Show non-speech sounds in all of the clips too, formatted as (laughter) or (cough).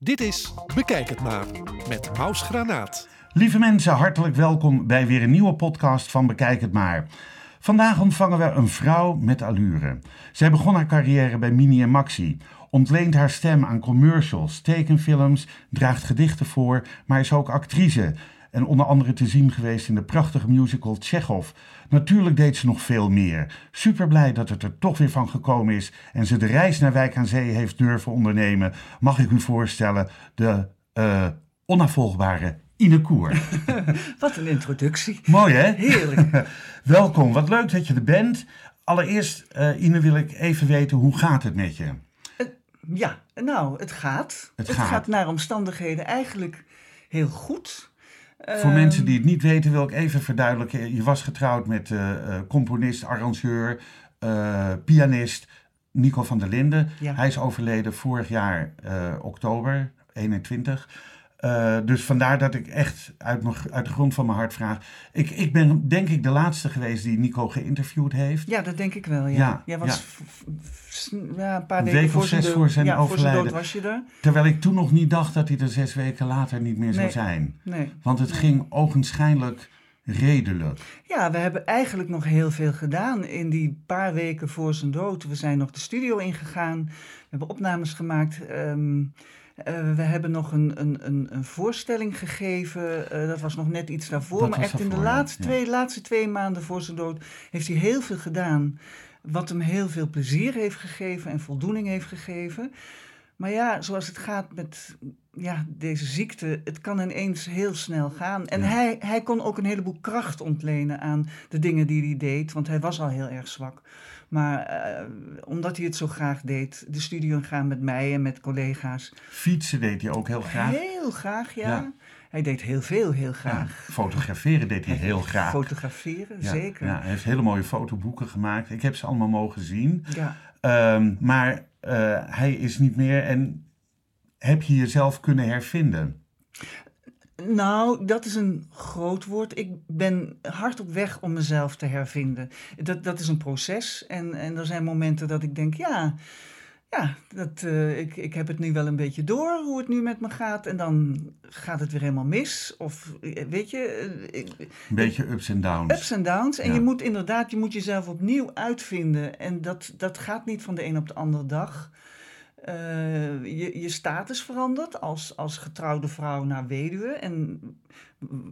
Dit is Bekijk het maar met Maus Granaat. Lieve mensen, hartelijk welkom bij weer een nieuwe podcast van Bekijk het maar. Vandaag ontvangen we een vrouw met allure. Zij begon haar carrière bij Mini en Maxi, ontleent haar stem aan commercials, tekenfilms, draagt gedichten voor, maar is ook actrice. En onder andere te zien geweest in de prachtige musical Chekhov. Natuurlijk deed ze nog veel meer. Super blij dat het er toch weer van gekomen is en ze de reis naar Wijk aan Zee heeft durven ondernemen. Mag ik u voorstellen, de uh, onafvolgbare Ine Koer. (laughs) Wat een introductie. Mooi hè? Heerlijk. (laughs) Welkom, wat leuk dat je er bent. Allereerst, uh, Ine, wil ik even weten, hoe gaat het met je? Uh, ja, nou, het gaat. Het, het gaat. gaat naar omstandigheden eigenlijk heel goed. Voor mensen die het niet weten, wil ik even verduidelijken. Je was getrouwd met uh, uh, componist, arrangeur, uh, pianist Nico van der Linden. Ja. Hij is overleden vorig jaar oktober 21. Uh, dus vandaar dat ik echt uit, uit, de grond van mijn hart vraag. Ik, ik ben denk ik de laatste geweest die Nico geïnterviewd heeft. Ja, dat denk ik wel. Ja. ja Jij was ja. ja, een paar weken week voor zes zijn, voor zijn ja, overlijden. Voor was je er. Terwijl ik toen nog niet dacht dat hij er zes weken later niet meer nee. zou zijn. Nee. Want het nee. ging ogenschijnlijk redelijk. Ja, we hebben eigenlijk nog heel veel gedaan in die paar weken voor zijn dood. We zijn nog de studio ingegaan. We hebben opnames gemaakt. Um, uh, we hebben nog een, een, een, een voorstelling gegeven. Uh, dat was nog net iets daarvoor. Dat maar echt daarvoor, in de ja. laatste, twee, laatste twee maanden voor zijn dood heeft hij heel veel gedaan. Wat hem heel veel plezier heeft gegeven en voldoening heeft gegeven. Maar ja, zoals het gaat met ja, deze ziekte, het kan ineens heel snel gaan. En Ja. hij, hij kon ook een heleboel kracht ontlenen aan de dingen die hij deed, want hij was al heel erg zwak. Maar eh, omdat hij het zo graag deed, de studio ingaan met mij en met collega's. Fietsen deed hij ook heel graag. Heel graag, ja. Ja. Hij deed heel veel, heel Ja, graag. fotograferen deed hij heel graag. Fotograferen, zeker. Ja, hij heeft hele mooie fotoboeken gemaakt. Ik heb ze allemaal mogen zien. Ja. Ehm, maar eh, hij is niet meer. En heb je jezelf kunnen hervinden? Nou, dat is een groot woord. Ik ben hard op weg om mezelf te hervinden. Dat, dat is een proces. En, en er zijn momenten dat ik denk, ja, ja dat, uh, ik, ik heb het nu wel een beetje door hoe het nu met me gaat. En dan gaat het weer helemaal mis. Of weet je. Een beetje ups en downs. Ups en downs. En Ja. je moet inderdaad, je moet jezelf opnieuw uitvinden. En dat, dat gaat niet van de een op de andere dag. Uh, je, je status verandert als, als getrouwde vrouw naar weduwe. En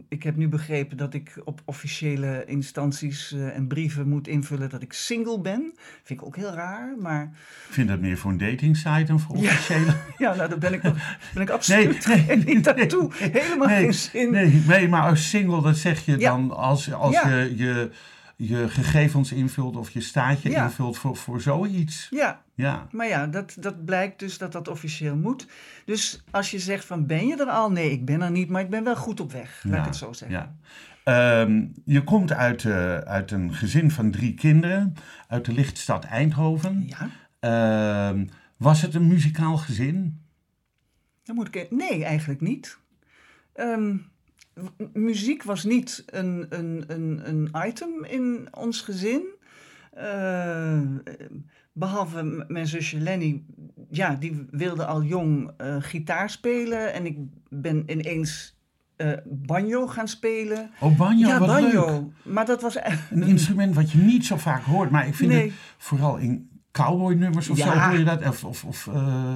ik heb nu begrepen dat ik op officiële instanties uh, en brieven moet invullen dat ik single ben. Vind ik ook heel raar, maar... Ik vind dat meer voor een dating site dan voor officiële... Ja, (laughs) ja nou, daar ben ik, nog, ben ik absoluut nee, (laughs) nee, niet naartoe. Helemaal nee, geen zin. Nee, nee, maar als single, dat zeg je Ja. dan als, als Ja. je, je je gegevens invult of je staatje Ja. invult voor, voor zoiets. Ja, Ja. maar ja, dat, dat blijkt dus dat dat officieel moet. Dus als je zegt van ben je er al? Nee, ik ben er niet, maar ik ben wel goed op weg. Laat ik het zo zeggen. Ja. Ehm, je komt uit, eh, uit een gezin van drie kinderen, uit de lichtstad Eindhoven. Ja, Ehm, was het een muzikaal gezin? dan moet ik... Nee, eigenlijk niet. Ehm, muziek was niet een, een, een, een item in ons gezin. Eh, behalve mijn zusje Lenny, ja, die wilde al jong eh, gitaar spelen. En ik ben ineens eh, banjo gaan spelen. Oh, banjo, ja, wat banjo. leuk. Maar dat was... Een instrument wat je niet zo vaak hoort, maar ik vind Nee. het vooral in cowboy-nummers of Ja. zo hoor je dat. Of, of, of eh,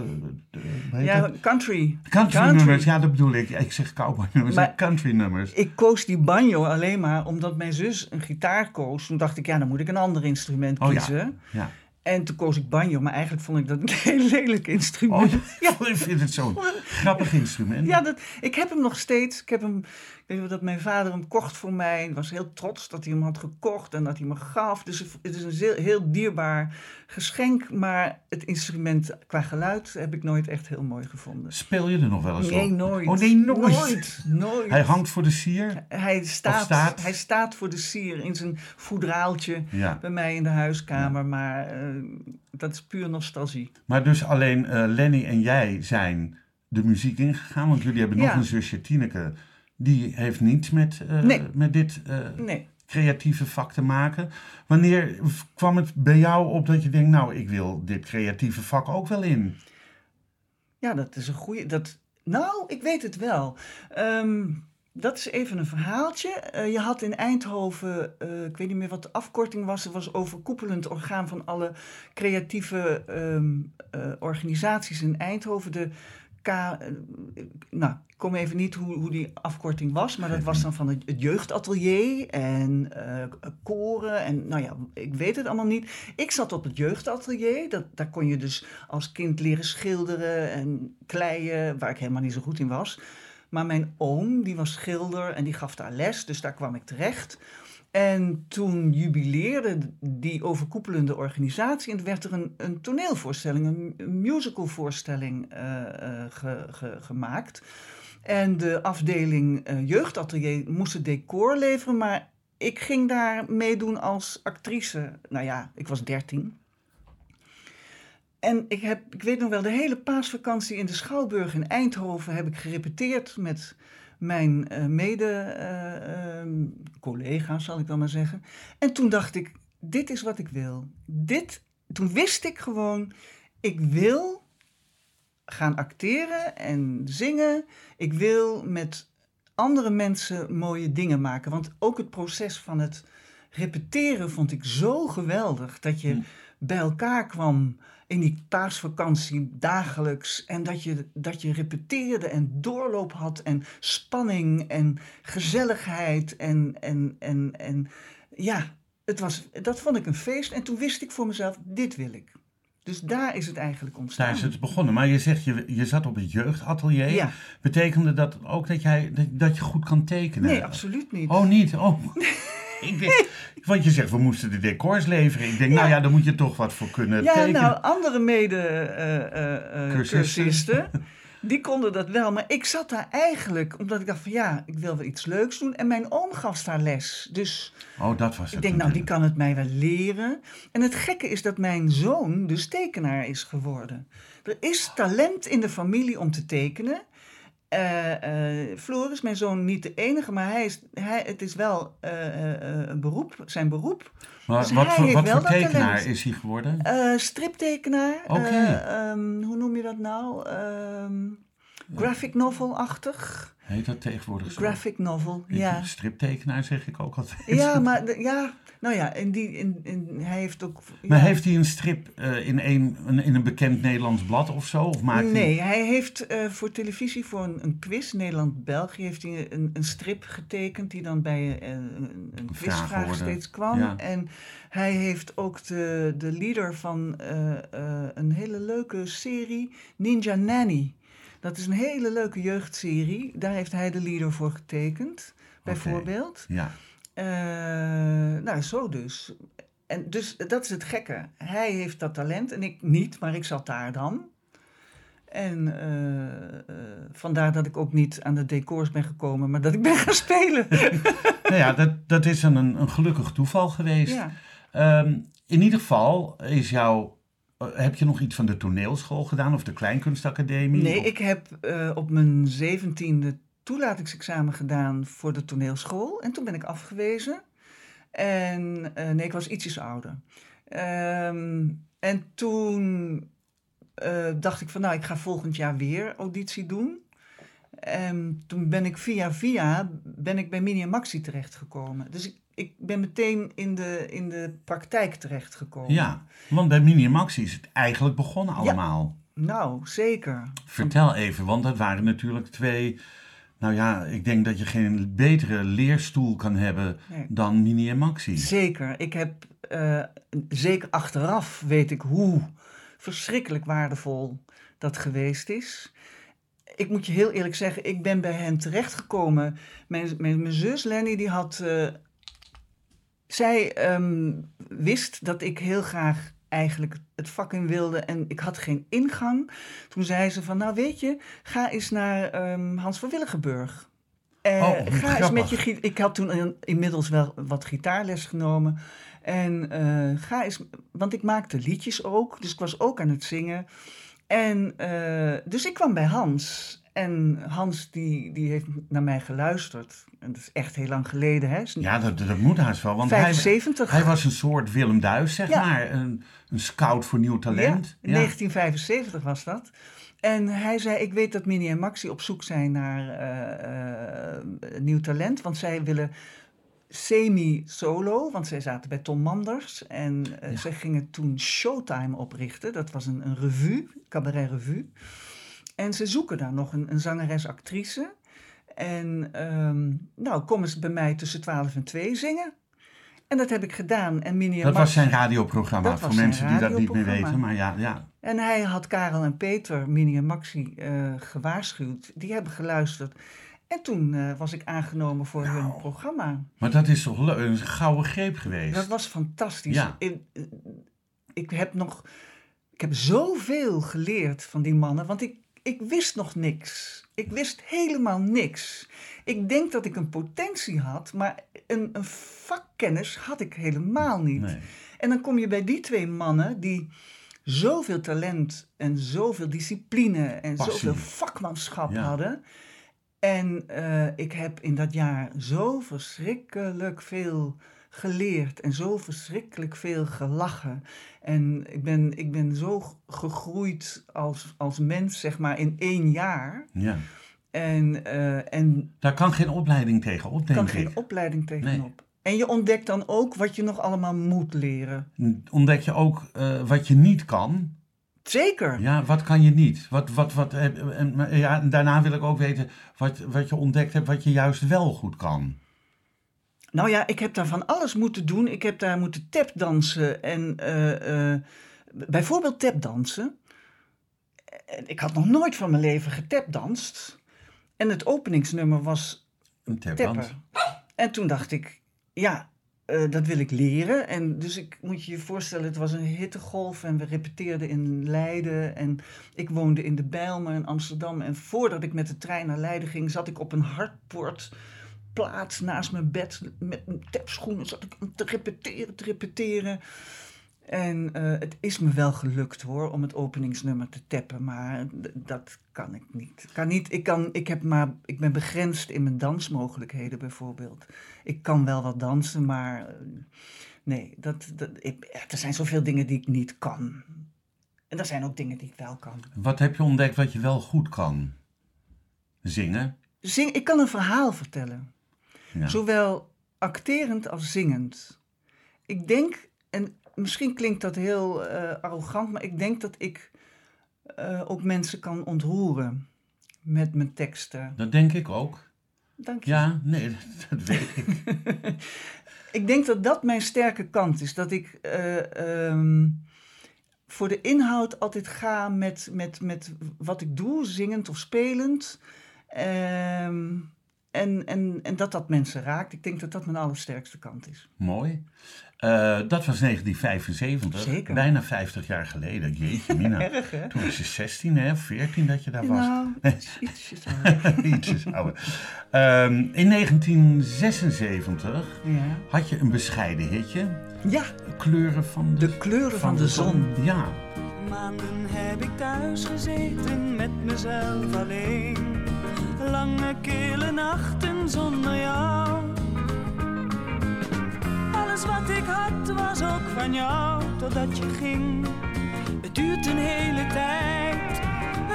hoe Ja, dat? country. country-nummers, ja dat bedoel ik. Ik zeg cowboy-nummers, (laughs) country-nummers. Ik koos die banjo alleen maar omdat mijn zus een gitaar koos. Toen dacht ik, ja, dan moet ik een ander instrument Oh ja. kiezen. Ja. En toen koos ik banjo, maar eigenlijk vond ik dat een (laughs) heel lelijk instrument. Oh, ja. (laughs) ik vind het zo'n grappig instrument. Ja, dat, ik heb hem nog steeds. Ik heb hem, weet wel dat mijn vader hem kocht voor mij. Ik was heel trots dat hij hem had gekocht en dat hij me gaf. Dus het is een heel, heel dierbaar geschenk. Maar het instrument qua geluid heb ik nooit echt heel mooi gevonden. Speel je er nog wel eens op? Nee, nooit. Oh nee, nooit. Nooit, nooit. Hij hangt voor de sier? Hij staat, staat? hij staat voor de sier in zijn voedraaltje Ja. bij mij in de huiskamer. Maar eh, dat is puur nostalgie. Maar dus alleen eh, Lenny en jij zijn de muziek ingegaan, want jullie hebben nog Ja. een zusje, Tineke. Die heeft niets met, eh, Nee. met dit eh, Nee. creatieve vak te maken. Wanneer kwam het bij jou op dat je denkt, nou, ik wil dit creatieve vak ook wel in? Ja, dat is een goede. Dat, Nou, ik weet het wel. Ehm, dat is even een verhaaltje. Eh, je had in Eindhoven, ik weet niet meer wat de afkorting was, het was overkoepelend orgaan van alle creatieve ehm, eh, organisaties in Eindhoven. De K, nou, ik kom even niet hoe, hoe die afkorting was, maar dat was dan van het, jeugdatelier en koren en nou ja, ik weet het allemaal niet. Ik zat op het jeugdatelier, dat, daar kon je dus als kind leren schilderen en kleien, waar ik helemaal niet zo goed in was. Maar mijn oom, die was schilder en die gaf daar les, dus daar kwam ik terecht. En toen jubileerde die overkoepelende organisatie en werd er een, een toneelvoorstelling, een, musicalvoorstelling uh, gemaakt. En de afdeling uh, jeugdatelier moest het decor leveren, maar ik ging daar meedoen als actrice. Nou ja, ik was dertien. En ik, heb, ik weet nog wel, de hele paasvakantie in de Schouwburg in Eindhoven heb ik gerepeteerd met mijn uh, mede-collega's, uh, uh, zal ik dan maar zeggen. En toen dacht ik, dit is wat ik wil. Dit, toen wist ik gewoon, ik wil gaan acteren en zingen. Ik wil met andere mensen mooie dingen maken. Want ook het proces van het repeteren vond ik zo geweldig. Dat je hm. Bij elkaar kwam in die paasvakantie dagelijks. En dat je, dat je repeteerde en doorloop had en spanning en gezelligheid. En, en, en, en ja, het was, dat vond ik een feest. En toen wist ik voor mezelf, dit wil ik. Dus daar is het eigenlijk ontstaan. Daar is het begonnen. Maar je zegt, je, je zat op het jeugdatelier. Ja. Betekende dat ook dat, jij, dat je goed kan tekenen? Nee, absoluut niet. Oh, niet? Oh. (laughs) ik want je zegt, we moesten de decors leveren. Ik denk, nou ja, daar moet je toch wat voor kunnen ja, tekenen. Ja, nou, andere mede-cursisten, uh, (laughs) uh, die konden dat wel. Maar ik zat daar eigenlijk, omdat ik dacht van ja, ik wil wel iets leuks doen. En mijn oom gaf daar les. Dus oh, dat was het ik denk, nou, die kan het mij wel leren. En het gekke is dat mijn zoon dus tekenaar is geworden. Er is talent in de familie om te tekenen. Uh, uh, Floor is mijn zoon niet de enige, maar hij is, hij, het is wel uh, een beroep, zijn beroep. Maar dus wat voor, wat voor tekenaar talent. is hij geworden? striptekenaar. Okay. Um, hoe noem je dat nou? Um, graphic novel-achtig. Heet dat tegenwoordig zo? Graphic novel, ja. Striptekenaar zeg ik ook altijd. Ja, (laughs) maar de, ja, nou ja, en die, in, in, hij heeft ook... Maar heeft hij een strip uh, in, een, een, in een bekend Nederlands blad of zo? Of maakt nee, hij, hij heeft uh, voor televisie, voor een, een quiz, Nederland-België, heeft hij een, een strip getekend die dan bij uh, een, een quizvraag steeds kwam. Ja. En hij heeft ook de, de leader van een hele leuke serie, Ninja Nanny. Dat is een hele leuke jeugdserie. Daar heeft hij de leader voor getekend, bijvoorbeeld. Okay. Ja. Uh, nou, zo dus. En dus dat is het gekke. Hij heeft dat talent en ik niet, maar ik zat daar dan. En uh, uh, vandaar dat ik ook niet aan de decors ben gekomen, maar dat ik ben gaan spelen. (laughs) nou ja, dat, dat is een, een gelukkig toeval geweest. Ja. Um, in ieder geval is jouw heb je nog iets van de toneelschool gedaan of de kleinkunstacademie? Nee, of? ik heb uh, op mijn zeventiende toelatingsexamen gedaan voor de toneelschool. En toen ben ik afgewezen. En uh, nee, ik was ietsjes ouder. Um, en toen uh, dacht ik van, nou, ik ga volgend jaar weer auditie doen. En toen ben ik via via ben ik bij Mini Maxi terechtgekomen. Dus ik, ik ben meteen in de, in de praktijk terechtgekomen. Ja, want bij Mini Maxi is het eigenlijk begonnen allemaal. Ja, nou, zeker. Vertel even, want dat waren natuurlijk twee nou ja, ik denk dat je geen betere leerstoel kan hebben nee. dan Mini en Maxi. Zeker. Ik heb, uh, zeker achteraf weet ik hoe verschrikkelijk waardevol dat geweest is. Ik moet je heel eerlijk zeggen, ik ben bij hen terechtgekomen. Mijn, mijn, mijn zus Lenny, die had... Uh, zij um, wist dat ik heel graag eigenlijk het vak in wilde en ik had geen ingang. Toen zei ze van, nou weet je, ga eens naar um, Hans van Willigenburg. Uh, oh, ga eens met je Ik had toen inmiddels wel wat gitaarles genomen. En uh, ga eens, want ik maakte liedjes ook, dus ik was ook aan het zingen. En uh, dus ik kwam bij Hans. En Hans die, die heeft naar mij geluisterd. En dat is echt heel lang geleden. Hè? Ja, dat, dat moet haast wel. Want 75. Hij, hij was een soort Willem Duis, zeg ja. maar. Een, een scout voor nieuw talent. Ja, in ja. 1975 was dat. En hij zei, ik weet dat Minnie en Maxi op zoek zijn naar eh, eh, nieuw talent. Want zij willen semi-solo, want zij zaten bij Tom Manders. En uh, zij gingen toen Showtime oprichten. Dat was een, een revue, cabaret revue. En ze zoeken daar nog een, een zangeres-actrice. En um, nou, kom eens bij mij tussen 12 en 2 zingen. En dat heb ik gedaan. En Minnie en dat Max, was zijn radioprogramma, Dat voor mensen die dat niet meer weten. Maar ja, ja. En hij had Karel en Peter, Minnie en Maxi, eh, gewaarschuwd. Die hebben geluisterd. En toen eh, was ik aangenomen voor hun Nou. programma. Maar dat is toch leuk, een gouden greep geweest. Dat was fantastisch. Ja. Ik, ik heb nog... Ik heb zoveel geleerd van die mannen, want ik, ik wist nog niks. Ik wist helemaal niks. Ik denk dat ik een potentie had, maar een, een vakkennis had ik helemaal niet. Nee. En dan kom je bij die twee mannen die zoveel talent en zoveel discipline en Passie. zoveel vakmanschap Ja. hadden. En eh, ik heb in dat jaar zo verschrikkelijk veel geleerd en zo verschrikkelijk veel gelachen. En ik ben, ik ben zo gegroeid als, als mens, zeg maar, in één jaar. Ja. En, eh, en Daar kan geen opleiding tegen op, denk kan ik. geen opleiding tegenop. En je ontdekt dan ook wat je nog allemaal moet leren. Ontdek je ook eh, wat je niet kan. Zeker. Ja, wat kan je niet? Wat, wat, wat, eh, en, maar ja, daarna wil ik ook weten wat, wat je ontdekt hebt wat je juist wel goed kan. Nou ja, ik heb daar van alles moeten doen. Ik heb daar moeten tapdansen en eh, eh, bijvoorbeeld tapdansen. En Ik had nog nooit van mijn leven getapdanst. En het openingsnummer was Een tapdans. En toen dacht ik, ja, eh, dat wil ik leren. En dus ik moet je je voorstellen, het was een hittegolf en we repeteerden in Leiden. En ik woonde in de Bijlmer in Amsterdam. En voordat ik met de trein naar Leiden ging, zat ik op een hardpoortplaats naast mijn bed. Met mijn tapschoenen zat ik te repeteren, te repeteren. En eh, het is me wel gelukt hoor, om het openingsnummer te tappen, maar dat kan ik niet. Kan niet ik, kan, ik, heb maar, ik ben begrensd in mijn dansmogelijkheden bijvoorbeeld. Ik kan wel wat dansen, maar eh, nee, dat, dat, ik, er zijn zoveel dingen die ik niet kan. En er zijn ook dingen die ik wel kan. Wat heb je ontdekt wat je wel goed kan? Zingen? Zing, ik kan een verhaal vertellen. Ja. Zowel acterend als zingend. Ik denk, en misschien klinkt dat heel eh, arrogant, maar ik denk dat ik eh, ook mensen kan ontroeren met mijn teksten. Dat denk ik ook. Dank je. Ja, nee, dat, (laughs) dat weet ik. (laughs) Ik denk dat dat mijn sterke kant is. Dat ik eh, ehm, voor de inhoud altijd ga met, met, met wat ik doe, zingend of spelend. Ehm, en, en, en dat dat mensen raakt. Ik denk dat dat mijn allersterkste kant is. Mooi. Eh, dat was 1975. Zeker. Bijna 50 jaar geleden. Jeetje, Mina. (laughs) Erg, hè? Toen was je 16, hè? Of 14 dat je daar was. Nou, iets- (laughs) ietsjes ouder. (laughs) Ietsjes ouder. Ehm, in 1976 Ja. had je een bescheiden hitje. ja, Kleuren van de, de kleuren van de zon. Ja, Maanden heb ik thuis gezeten met mezelf alleen. Lange kille nachten zonder jou. Alles wat ik had was ook van jou totdat je ging. Het duurt een hele tijd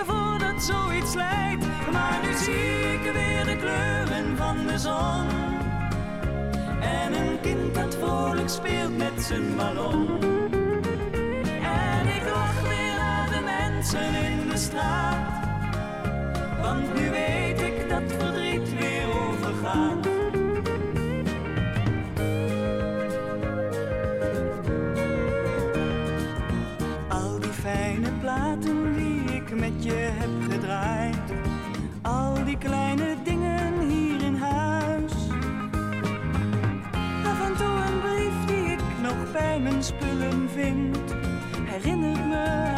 voordat zoiets leidt. Maar nu zie ik weer de kleuren van de zon. En een kind dat vrolijk speelt met zijn ballon. En ik lach weer naar de mensen in de straat. Want nu weet ik dat verdriet weer overgaat. Al die fijne platen die ik met je heb gedraaid. Al die kleine dingen hier in huis. Af en toe een brief die ik nog bij mijn spullen vind. Herinnert me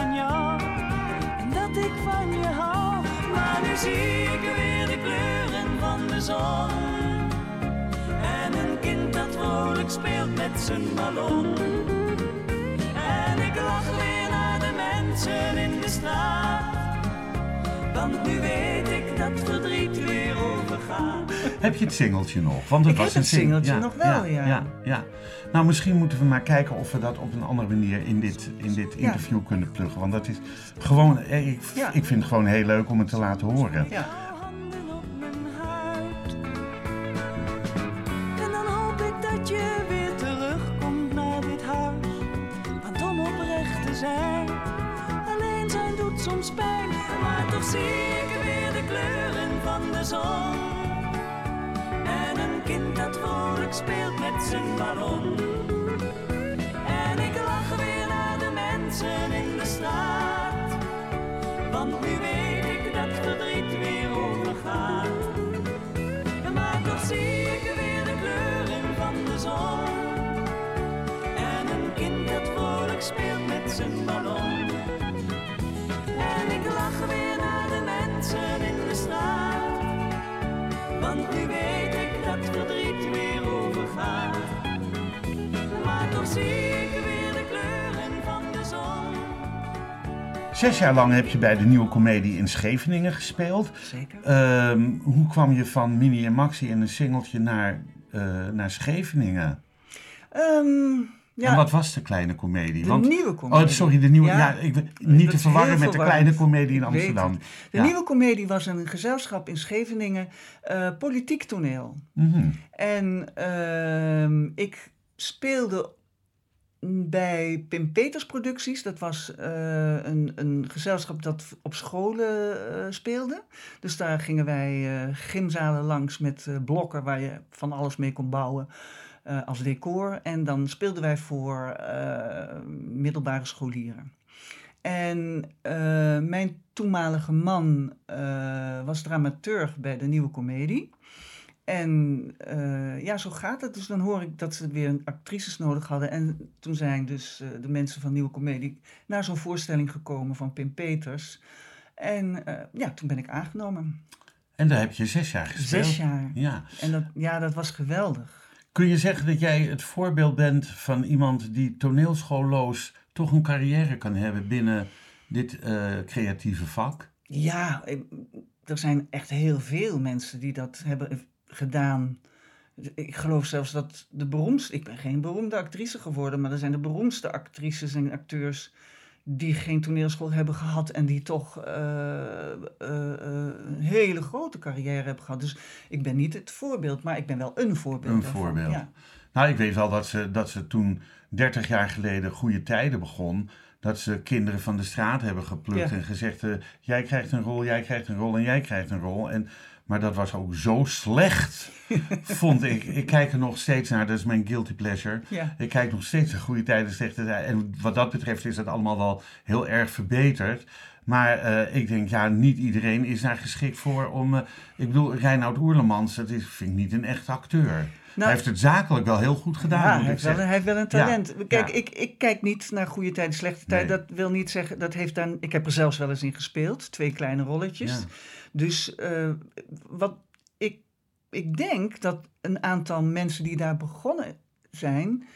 zon. En een kind dat vrolijk speelt met zijn ballon. En ik lach weer naar de mensen in de straat. Want nu weet ik dat verdriet weer overgaat. (laughs) Heb je het singeltje nog? Want het Ik was heb een het sing- singeltje nog wel, ja. ja, ja. Nou, misschien moeten we maar kijken of we dat op een andere manier in dit, in dit Ja. interview kunnen pluggen. Want dat is gewoon, eh, ik, Ja. ik vind het gewoon heel leuk om het te laten horen. Ja. Zijn ballon. En ik lach weer naar de mensen in de straat. Want nu weet ik dat verdriet weer overgaat. Maar toch zie ik weer de kleuren van de zon. En een kind dat vrolijk speelt met zijn ballon. En ik lach weer naar de mensen Zes jaar lang heb je bij de nieuwe comedie in Scheveningen gespeeld. Zeker. Ehm, hoe kwam je van Mini en Maxi en een singeltje naar, eh, naar Scheveningen? Ehm, ja, En wat was de kleine comedie? de nieuwe Oh, comedie. sorry, de nieuwe. Ja, Ja. ik, niet Dat te verwarren met de kleine comedie in Amsterdam. De Ja. nieuwe comedie was een gezelschap in Scheveningen, eh, politiek toneel. Mhm. En ehm, ik speelde bij Pim Peters Producties. Dat was eh, een, een gezelschap dat op scholen eh, speelde. Dus daar gingen wij eh, gymzalen langs met blokken waar je van alles mee kon bouwen. als decor. En dan speelden wij voor middelbare scholieren. En mijn toenmalige man was dramaturg bij de nieuwe comedie. En eh, ja, zo gaat het. Dus dan hoor ik dat ze weer een actrices nodig hadden. En toen zijn dus eh, de mensen van Nieuwe Comedie naar zo'n voorstelling gekomen van Pim Peters. En eh, ja, toen ben ik aangenomen. En daar heb je zes jaar gespeeld. Zes jaar. Ja. En dat, ja, dat was geweldig. Kun je zeggen dat jij het voorbeeld bent van iemand die toneelschoolloos toch een carrière kan hebben binnen dit creatieve vak? Ja, er zijn echt heel veel mensen die dat hebben gedaan. Ik geloof zelfs dat de beroemdste, ik ben geen beroemde actrice geworden, maar er zijn de beroemdste actrices en acteurs die geen toneelschool hebben gehad en die toch eh, eh, eh, een hele grote carrière hebben gehad. Dus ik ben niet het voorbeeld, maar ik ben wel een voorbeeld. Een daarvan, voorbeeld. Ja. Nou, ik weet wel dat ze, dat ze toen 30 jaar geleden goede tijden begon. Dat ze kinderen van de straat hebben geplukt Ja. en gezegd: eh, jij krijgt een rol, jij krijgt een rol en jij krijgt een rol. En, maar dat was ook zo slecht, (laughs) vond ik. Ik kijk er nog steeds naar, dat is mijn guilty pleasure. Ja. Ik kijk nog steeds naar goede tijden, slechte tijden. En wat dat betreft is dat allemaal wel heel erg verbeterd. Maar eh, ik denk, ja, niet iedereen is daar geschikt voor om... eh, ik bedoel, Reinoud Oerlemans, dat is, vind ik niet een echte acteur. hij heeft het zakelijk wel heel goed gedaan, Nou, Ja, moet hij ik heeft, wel, hij heeft wel een Ja, talent. Kijk, ja. ik, ik kijk niet naar goede tijden, slechte tijden. Nee. Dat wil niet zeggen, dat heeft dan... Ik heb er zelfs wel eens in gespeeld, twee kleine rolletjes. Dus eh, wat ik, ik denk dat een aantal mensen die daar begonnen zijn...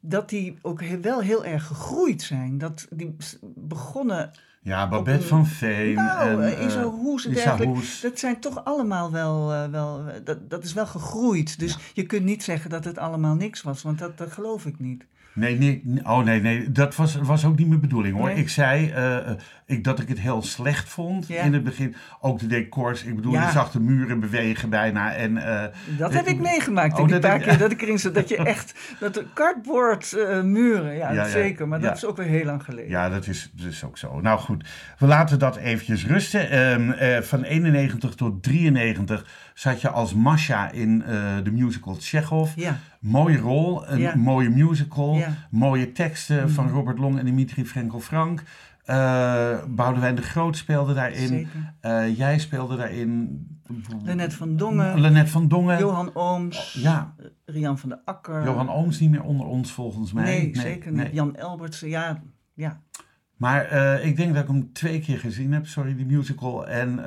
dat die ook wel heel erg gegroeid zijn. Dat die begonnen... Ja, Babette een- van Veen Nou, en... eh, Isa eh, Hoes en Isa. Hoes. Dat zijn toch allemaal wel... eh, wel dat, dat is wel gegroeid. Dus je kunt niet zeggen dat het allemaal niks was. Want dat, dat geloof ik niet. Nee, nee, oh nee, nee, dat was, was ook niet mijn bedoeling hoor. Nee. Ik zei eh, eh, ik, dat ik het heel slecht vond Ja. in het begin. Ook de decors, ik bedoel, Ja. je zag de muren bewegen bijna. En, eh, Dat heb ik meegemaakt oh, paar keer dat ik erin zat. Dat je (laughs) echt, dat de cardboard muren, ja, zeker. Maar dat is ook weer heel lang geleden. Ja, dat is, dat is ook zo. Nou goed, we laten dat eventjes rusten. Ehm, eh, van 91 tot 93 zat je als Masha in eh, de musical Chekhov. Ja. Mooie rol, een Ja. mooie musical, Ja. Mooie teksten van Robert Long en Dimitri Frenkel-Frank. Eh Boudewijn de Groot speelde daarin. Eh, jij speelde daarin... Lennet van Dongen, Lennet van Dongen. Johan Ooms, Ja, Rian van der Akker. Johan Ooms niet meer onder ons volgens mij. Nee, zeker niet. nee. Jan Elbertsen, ja. ja. Maar ik denk dat ik hem twee keer gezien heb, sorry, die musical. En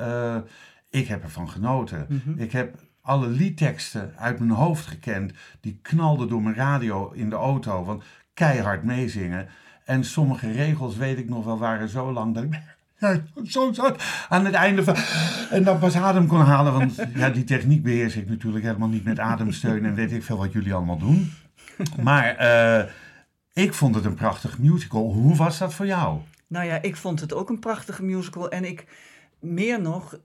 ik heb ervan genoten. Mhm. Ik heb alle liedteksten uit mijn hoofd gekend. Die knalden door mijn radio in de auto. Want keihard meezingen. En sommige regels weet ik nog wel waren zo lang dat ik (laughs) zo, zo. Aan het einde van... En dan pas adem kon halen. Want (laughs) ja, die techniek beheers ik natuurlijk helemaal niet met ademsteun. En weet ik veel wat jullie allemaal doen. (laughs) Maar eh, ik vond het een prachtig musical. Hoe was dat voor jou? Nou ja, ik vond het ook een prachtige musical. En ik, meer nog,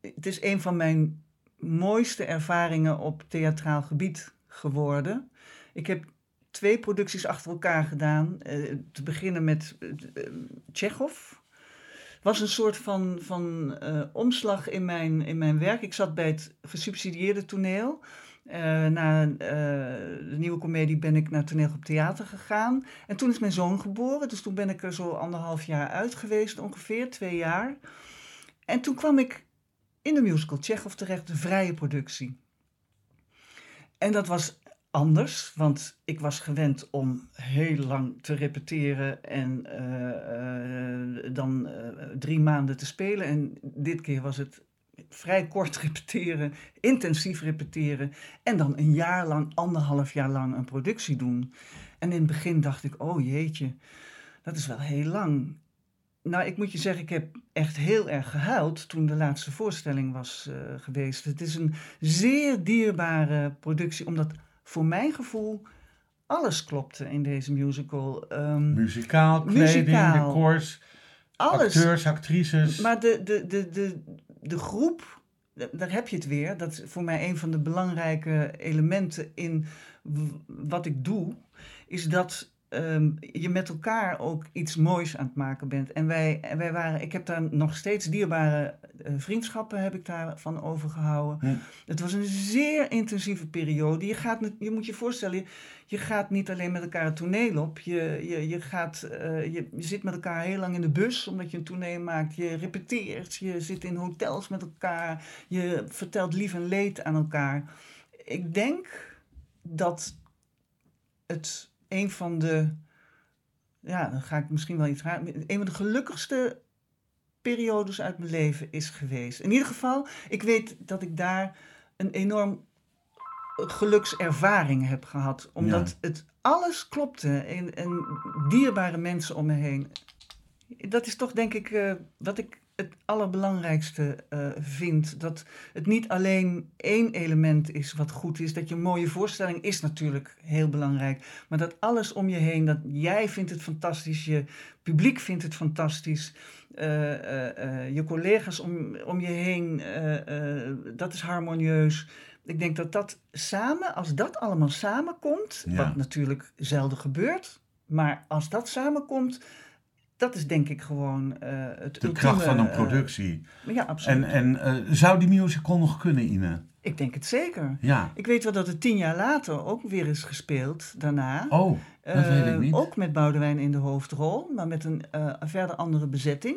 het- is een van mijn mooiste ervaringen op theatraal gebied geworden. Ik heb twee producties achter elkaar gedaan. Eh, te beginnen met eh, eh, Tsjechov. Was een soort van, van omslag in mijn, in mijn werk. Ik zat bij het gesubsidieerde toneel. Na de nieuwe komedie ben ik naar toneelgroep theater gegaan. En toen is mijn zoon geboren, dus toen ben ik er zo anderhalf jaar uit geweest, ongeveer twee jaar. En toen kwam ik in de musical Tsjechov terecht, de vrije productie. En dat was anders, want ik was gewend om heel lang te repeteren en eh, eh, dan eh, drie maanden te spelen. En dit keer was het vrij kort (laughs) repeteren, intensief repeteren en dan een jaar lang, anderhalf jaar lang een productie doen. En in het begin dacht ik, oh jeetje, dat is wel heel lang. Nou, ik moet je zeggen, ik heb echt heel erg gehuild toen de laatste voorstelling was eh, geweest. Het is een zeer dierbare productie, omdat voor mijn gevoel alles klopte in deze musical. Ehm, Muzikaal, kleding, Muzikaal. decors, alles. acteurs, actrices. Maar de, de, de, de, de groep, da- daar heb je het weer. Dat is voor mij een van de belangrijke elementen in wat ik doe. Is dat ehm, je met elkaar ook iets moois aan het maken bent. En wij, wij waren, ik heb daar nog steeds dierbare eh, vriendschappen heb ik daarvan overgehouden. Het was een zeer intensieve periode. Je, gaat, je moet je voorstellen, je, je gaat niet alleen met elkaar het toneel op. Je, je, je, gaat, eh, je, je zit met elkaar heel lang in de bus omdat je een toneel maakt. Je repeteert, je zit in hotels met elkaar. Je vertelt lief en leed aan elkaar. Ik denk dat het een van de, ja, dan ga ik misschien wel iets raar, een van de gelukkigste periodes uit mijn leven is geweest. In ieder geval, ik weet dat ik daar een enorm gelukservaring heb gehad. Omdat het alles klopte en, en dierbare mensen om me heen. Dat is toch denk ik eh, wat ik het allerbelangrijkste eh, vind. Dat het niet alleen één element is wat goed is. Dat je een mooie voorstelling is natuurlijk heel belangrijk. Maar dat alles om je heen, dat jij vindt het fantastisch, je publiek vindt het fantastisch. eh, eh, je collega's om, om je heen, dat is harmonieus. Ik denk dat dat samen, als dat allemaal samenkomt, Ja. wat natuurlijk zelden gebeurt, maar als dat samenkomt, dat is denk ik gewoon eh, het de kracht van een eh, productie. ja, absoluut. En, en eh, zou die musical nog kunnen, Ine? ik denk het zeker. Ja. Ik weet wel dat het tien jaar later ook weer is gespeeld daarna. Oh, dat weet ik niet. Ook met Boudewijn in de hoofdrol, maar met een verder andere bezetting.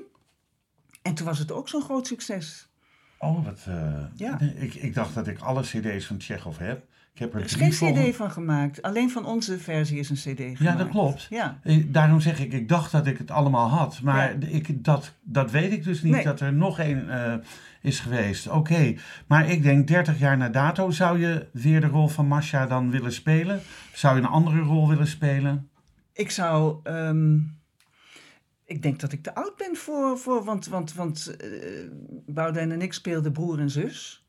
En toen was het ook zo'n groot succes. Oh, wat... Ja. ik, ik dacht dat ik alle cd's van Tsjechov heb. Ik heb er, Er is geen cd van gemaakt. Alleen van onze versie is een cd gemaakt. Ja, dat klopt. Ja. Eh, Daarom zeg ik, ik dacht dat ik het allemaal had. Maar Ja. ik, dat, dat weet ik dus niet, Nee. dat er nog één eh, is geweest. Oké, maar ik denk 30 jaar na dato, zou je weer de rol van Masha dan willen spelen? Zou je een andere rol willen spelen? Ik zou. ehm, ik denk dat ik te oud ben voor. voor want want, want Boudewijn en ik speelden broer en zus.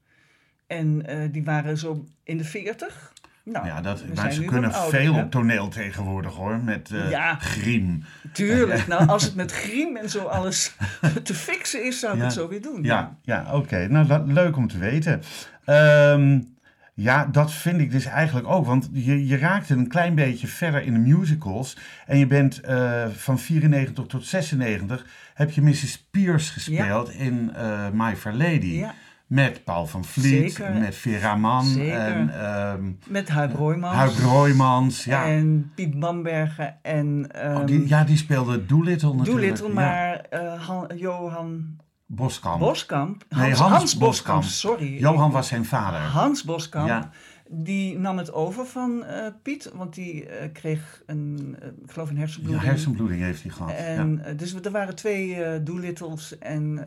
En eh, die waren zo in de 40. Nou, ja, dat, maar ze kunnen ouder, veel op toneel tegenwoordig hoor, met eh Ja. griem. Tuurlijk. (laughs) Nou, als het met griem en zo alles (laughs) te fixen is, zou ik Ja. het zo weer doen. Ja, ja oké. Nou, dat, leuk om te weten. Ehm, ja, dat vind ik dus eigenlijk ook. Want je, je raakte een klein beetje verder in de musicals. En je bent eh, van 94 tot 96 heb je Mrs. Pierce gespeeld in My Fair Lady. Ja. Met Paul van Vliet, Zeker. met Vera Mann Zeker. en ehm Met Huib Roymans. Huib Roymans. Ja. En Piet Bambergen en. ehm Oh, die, ja, die speelde Doolittle natuurlijk. Doolittle, Ja. maar eh, Han- Johan Boskamp. Boskamp. Nee, Hans, Hans Hans Boskamp, Boskamp. sorry. Johan was zijn vader. Hans Boskamp. Ja. Die nam het over van eh, Piet, want die eh, kreeg een, eh, ik geloof een Ja, hersenbloeding. hersenbloeding heeft hij gehad. En, dus er waren twee Doolittles en... Oh,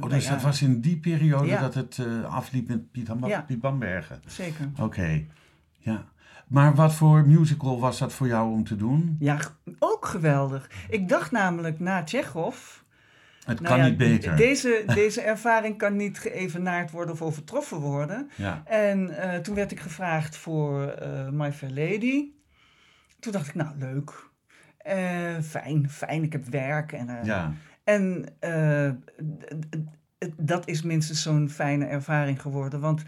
nou dus ja, dat was in die periode Ja. dat het afliep met Piet, Ham- Ja. Piet Bambergen. Zeker. Oké, ja. Maar wat voor musical was dat voor jou om te doen? Ja, ook geweldig. Ik dacht namelijk na Tsjechov... Het Nou kan ja, niet beter. Deze, deze ervaring kan niet geëvenaard worden of overtroffen worden. Ja. En eh, toen werd ik gevraagd voor eh, My Fair Lady. Toen dacht ik, nou leuk. Eh, fijn, fijn, ik heb werk. En, ja. en dat is minstens zo'n fijne ervaring geworden. Want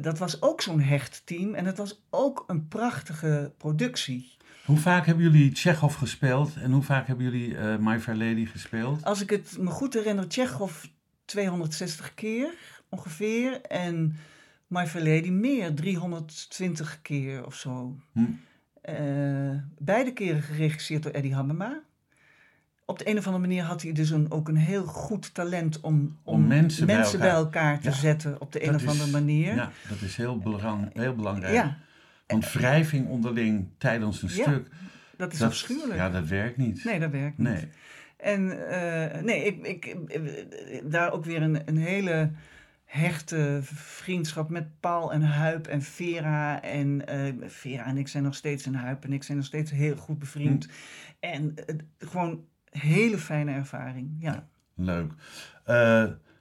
dat was ook zo'n hecht team. En het was ook een prachtige productie. Hoe vaak hebben jullie Tsjechov gespeeld en hoe vaak hebben jullie eh, My Fair Lady gespeeld? Als ik het me goed herinner, Tsjechov 260 keer ongeveer. En My Fair Lady meer, 320 keer of zo. Hm. Eh, beide keren geregisseerd door Eddie Hammema. Op de een of andere manier had hij dus een, ook een heel goed talent om, om, Om mensen bij bij elkaar- elkaar te Ja, zetten op de een of andere is- manier. Ja, dat is heel, belang, heel belangrijk. Ja, Want wrijving onderling tijdens een Ja, stuk, dat is dat, afschuwelijk. ja, dat werkt niet. Nee, dat werkt niet. Nee. En eh, nee, ik, ik, eh, daar ook weer een, een hele hechte vriendschap met Paul en Huip en Vera. En eh, Vera en ik zijn nog steeds en Huip en ik zijn nog steeds heel goed bevriend. Hm. En eh, gewoon hele fijne ervaring. Ja. Leuk.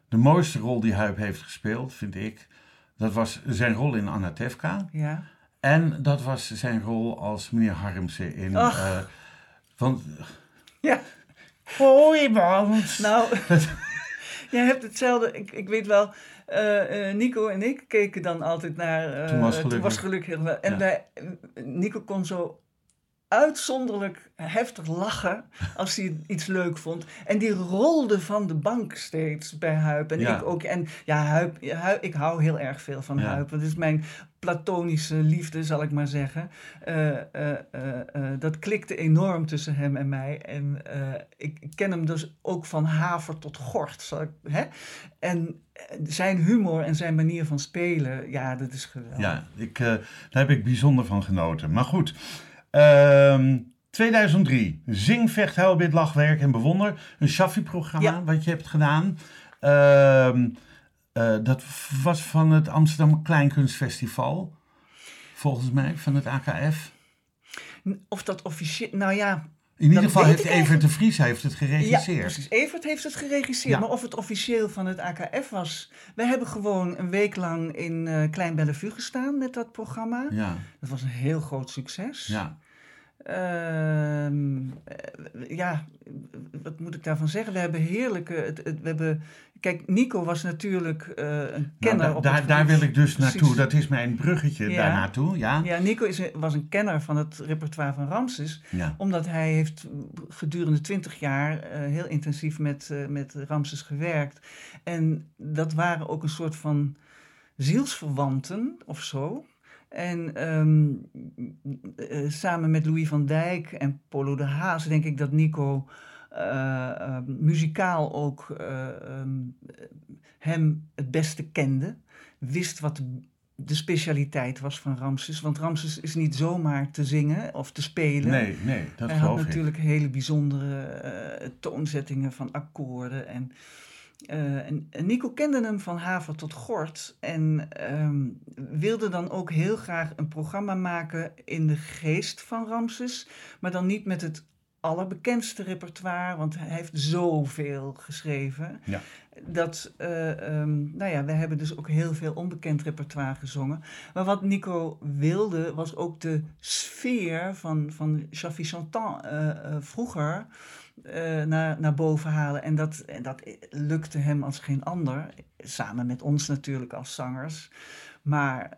De mooiste rol die Huip heeft gespeeld, vind ik, dat was zijn rol in Anatevka. ja. En dat was zijn rol als meneer Harmsen in... Eh, want... Ja. Hoi, man. Nou, (laughs) jij hebt hetzelfde. Ik, ik weet wel, eh, eh, Nico en ik keken dan altijd naar. Toen was gelukkig. Toen was gelukkig heel wel. En Ja. wij, Nico kon zo uitzonderlijk heftig lachen als hij iets leuk vond. En die rolde van de bank steeds bij Huip. En Ja. ik ook. En ja, Huip, Huip, ik hou heel erg veel van Ja. Huip. Dat is mijn platonische liefde, zal ik maar zeggen. Eh, eh, eh, dat klikte enorm tussen hem en mij. En ik, ken hem dus ook van haver tot gort. Zal ik, hè? En zijn humor en zijn manier van spelen, ja, dat is geweldig. Ja, ik, daar heb ik bijzonder van genoten. Maar goed, ehm, 2003. Zing, vecht, huil, bid, lach, werk en bewonder. Een Shaffi-programma Ja. wat je hebt gedaan. Ehm, eh, dat was van het Amsterdam Kleinkunstfestival. Volgens mij, van het AKF. Of dat officieel, nou ja, In ieder geval heeft Evert de Vries heeft het Ja, geregisseerd. precies. Evert heeft het geregisseerd. Ja. Maar of het officieel van het AKF was... We hebben gewoon een week lang in eh, Klein Bellevue gestaan met dat programma. Ja, Dat was een heel groot succes. ja. Ehm, eh, ja, wat moet ik daarvan zeggen? We hebben heerlijke... Het, het- we hebben, kijk, Nico was natuurlijk eh, een Nou, kenner da- op daar, het daar wil ik dus Precies. naartoe. Dat is mijn bruggetje Ja. daar naartoe. Ja? Ja, Nico is, was een kenner van het repertoire van Ramses. Ja. Omdat hij heeft gedurende twintig jaar eh, heel intensief met, eh, met Ramses gewerkt. En dat waren ook een soort van zielsverwanten of zo. En ehm, eh, samen met Louis van Dijk en Polo de Haas denk ik dat Nico eh, eh, muzikaal ook eh, ehm, hem het beste kende. Wist wat de, specialiteit was van Ramses. Want Ramses is niet zomaar te zingen of te spelen. Nee, nee, dat Hij had ik. natuurlijk hele bijzondere eh, toonzettingen van akkoorden. En, en, en Nico kende hem van haver tot gort. En ehm, wilde dan ook heel graag een programma maken in de geest van Ramses. Maar dan niet met het allerbekendste repertoire, want hij heeft zoveel geschreven. Ja. Dat, eh, ehm, nou ja, we hebben dus ook heel veel onbekend repertoire gezongen. Maar wat Nico wilde, was ook de sfeer van, van Chaffy Chantant eh, eh, vroeger naar, naar boven halen. En dat, en dat lukte hem als geen ander. Samen met ons natuurlijk als zangers. Maar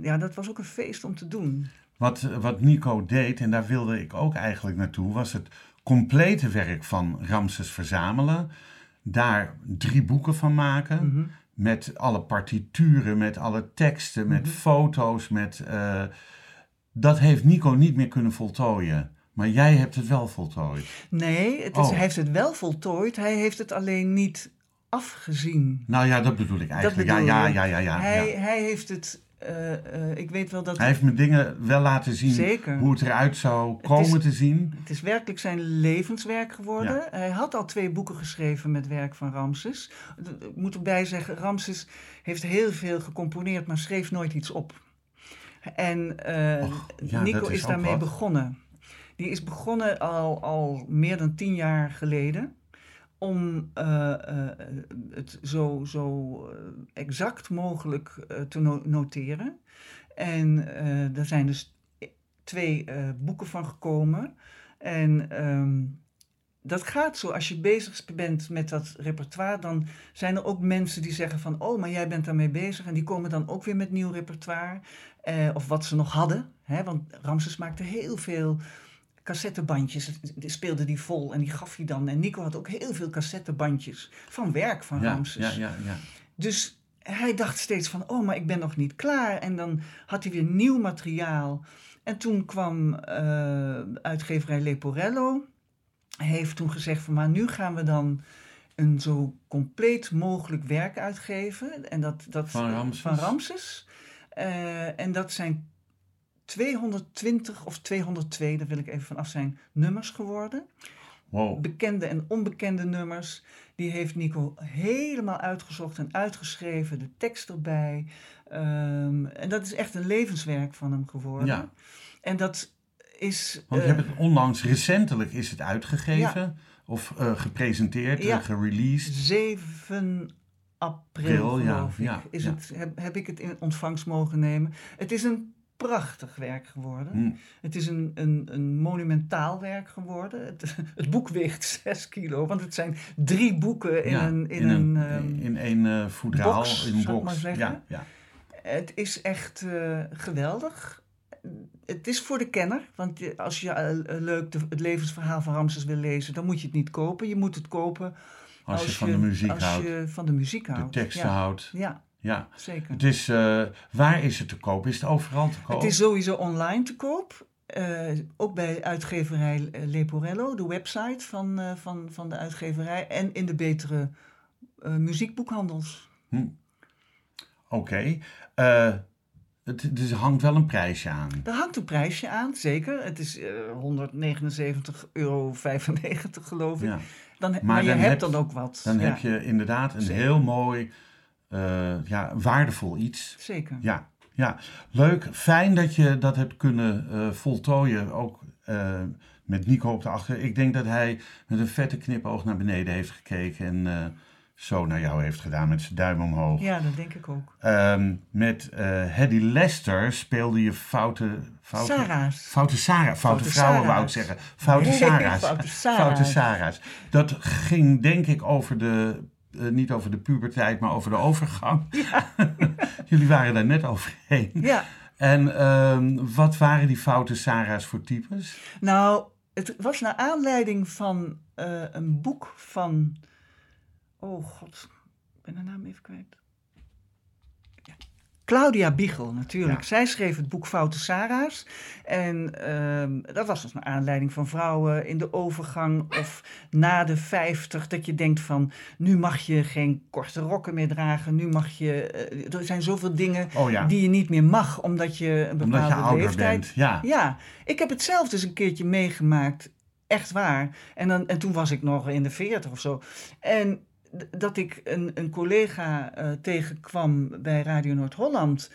ja, dat was ook een feest om te doen. Wat, wat Nico deed, en daar wilde ik ook eigenlijk naartoe, was het complete werk van Ramses verzamelen. Daar drie boeken van maken. Mhm. Met alle partituren, met alle teksten, met Mhm. foto's. Met, eh, dat heeft Nico niet meer kunnen voltooien. Maar jij hebt het wel voltooid. Nee, het is, Oh. hij heeft het wel voltooid. Hij heeft het alleen niet afgezien. Nou ja, dat bedoel ik eigenlijk. bedoel ja, ja, ja, ja, ja, hij, ja. hij heeft het... eh, eh, ik weet wel dat... Hij heeft me dingen wel laten zien Zeker. hoe het eruit zou is- komen te zien. Het is werkelijk zijn levenswerk geworden. Hij had al twee boeken geschreven met werk van Ramses. Ik moet erbij zeggen, Ramses heeft heel veel gecomponeerd, maar schreef nooit iets op. En eh, Och, ja, Nico is, daarmee wat. begonnen. Die is begonnen al, al meer dan tien jaar geleden. Om eh, eh, het zo, zo eh, exact mogelijk te no- noteren. En er zijn dus twee boeken van gekomen. En ehm, dat gaat zo, als je bezig bent met dat repertoire, dan zijn er ook mensen die zeggen van, oh, maar jij bent daarmee bezig. En die komen dan ook weer met nieuw repertoire. of wat ze nog hadden. Hè? Want Ramses maakte heel veel cassettebandjes. Speelde die vol en die gaf hij dan. En Nico had ook heel veel cassettebandjes van werk van Ja, Ramses. ja, ja, ja. Dus hij dacht steeds van, oh, maar ik ben nog niet klaar. En dan had hij weer nieuw materiaal. En toen kwam eh, uitgeverij Leporello. Hij heeft toen gezegd van, maar nu gaan we dan een zo compleet mogelijk werk uitgeven. En dat, dat, Van Ramses? Van Ramses. Eh, en dat zijn 220 of 202, daar wil ik even van af zijn, nummers geworden Wow. bekende en onbekende nummers. Die heeft Nico helemaal uitgezocht en uitgeschreven, de tekst erbij. Ehm, en dat is echt een levenswerk van hem geworden. Ja. En dat is. Want je eh, hebt het onlangs, recentelijk is het uitgegeven. Of eh, gepresenteerd, Ja. eh, gereleased. 7 april, April, ja, geloof ik, ja, is. Het, heb, heb ik het in ontvangst mogen nemen. Het is een prachtig werk geworden. Hm. Het is een, een, een monumentaal werk geworden. Het, (laughs) het boek weegt 6 kilo, want het zijn drie boeken in Ja, een. In een, ehm, in één eh voedraal, box, in een box. Ja, ja. Het is echt eh, geweldig. Het is voor de kenner, want als je eh, leuk de- het levensverhaal van Ramses wil lezen, dan moet je het niet kopen. Je moet het kopen Als, je van de muziek als houdt, je van de muziek de houdt. teksten ja. houdt. Ja, Ja. zeker. Het is, eh, waar is het te koop? Is het overal te koop? Het is sowieso online te koop. Eh, ook bij uitgeverij eh, Leporello, de website van, van, van de uitgeverij. En in de betere muziekboekhandels. Oké. Eh, het, dus er hangt wel een prijsje aan. Daar hangt een prijsje aan, zeker. Het is eh 179,95 euro geloof ik. Ja. Dan, maar, Maar je dan hebt heb- dan ook wat. Dan ja, heb je inderdaad een Zeker. heel mooi, ja, waardevol iets. Zeker. Ja, ja, leuk. Fijn dat je dat hebt kunnen eh, voltooien. Ook eh, met Nico op de achter. Ik denk dat hij met een vette knipoog naar beneden heeft gekeken. En eh, zo naar jou heeft gedaan met zijn duim omhoog. Ja, dat denk ik ook. Ehm, met eh Hedy Lester speelde je foute... foute Sarah's. Foute Sarah, foute, Foute vrouwen wou ik zeggen. Foute Nee, (laughs) Sarah's. foute Sarah's. Foute Sarah's. Dat ging denk ik over de, eh, niet over de puberteit, maar over de overgang. (laughs) Jullie waren daar net overheen. Ja, En ehm, wat waren die foute Sarah's voor types? nou, het was naar aanleiding van eh, een boek van... Oh god, ik ben haar naam even kwijt. Claudia Biegel, natuurlijk. Ja. Zij schreef het boek Foute Sarah's. En ehm, dat was dus naar aanleiding van vrouwen in de overgang of na de 50. Dat je denkt van, nu mag je geen korte rokken meer dragen. Nu mag je... eh, er zijn zoveel dingen Oh ja, die je niet meer mag, omdat je een omdat bepaalde je ouder leeftijd... bent. Ja. Ja, ik heb het zelf dus een keertje meegemaakt. Echt waar. En, dan, en toen was ik nog in de veertig of zo. En dat ik een, een collega eh, tegenkwam bij Radio Noord-Holland.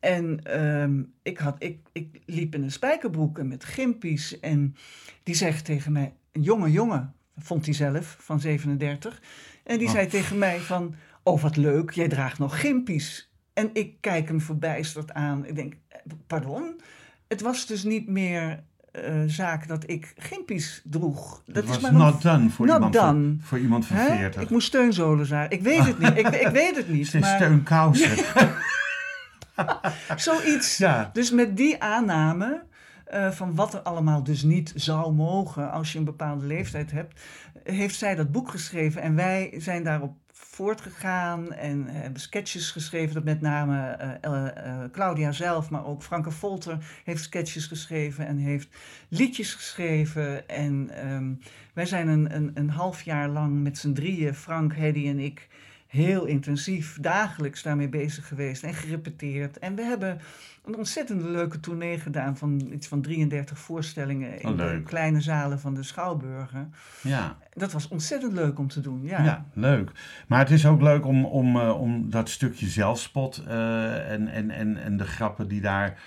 En ehm, ik, had, ik, ik liep in een spijkerbroek en met gimpies. En die zegt tegen mij, een jonge jongen, vond hij zelf, van 37. En die Oh. zei tegen mij van, oh wat leuk, jij draagt nog gimpies. En ik kijk hem verbijsterd aan. Ik denk, eh, pardon? Het was dus niet meer eh, zaak dat ik gimpies droeg. Dat Dat is was maar not done voor, not iemand, done. Voor, voor iemand van Hè? 40. Ik moest steunzolen zijn. Ik weet het niet. Ik, ik weet het niet. (laughs) Maar steunkousen. (laughs) zoiets. Ja. Dus met die aanname eh, van wat er allemaal dus niet zou mogen als je een bepaalde leeftijd hebt, heeft zij dat boek geschreven. En wij zijn daarop voortgegaan en hebben sketches geschreven. Dat met name eh, eh, eh, Claudia zelf, maar ook Franke Volter heeft sketches geschreven en heeft liedjes geschreven. En ehm, wij zijn een, een, een half jaar lang met z'n drieën, Frank, Hedy en ik, heel intensief dagelijks daarmee bezig geweest en gerepeteerd. En we hebben een ontzettend leuke tournee gedaan van iets van 33 voorstellingen in Oh, de leuk. kleine zalen van de Schouwburgen. ja. Dat was ontzettend leuk om te doen, ja. Ja. leuk. Maar het is ook leuk om, om, eh, om dat stukje zelfspot eh, en, en, en, en de grappen die daar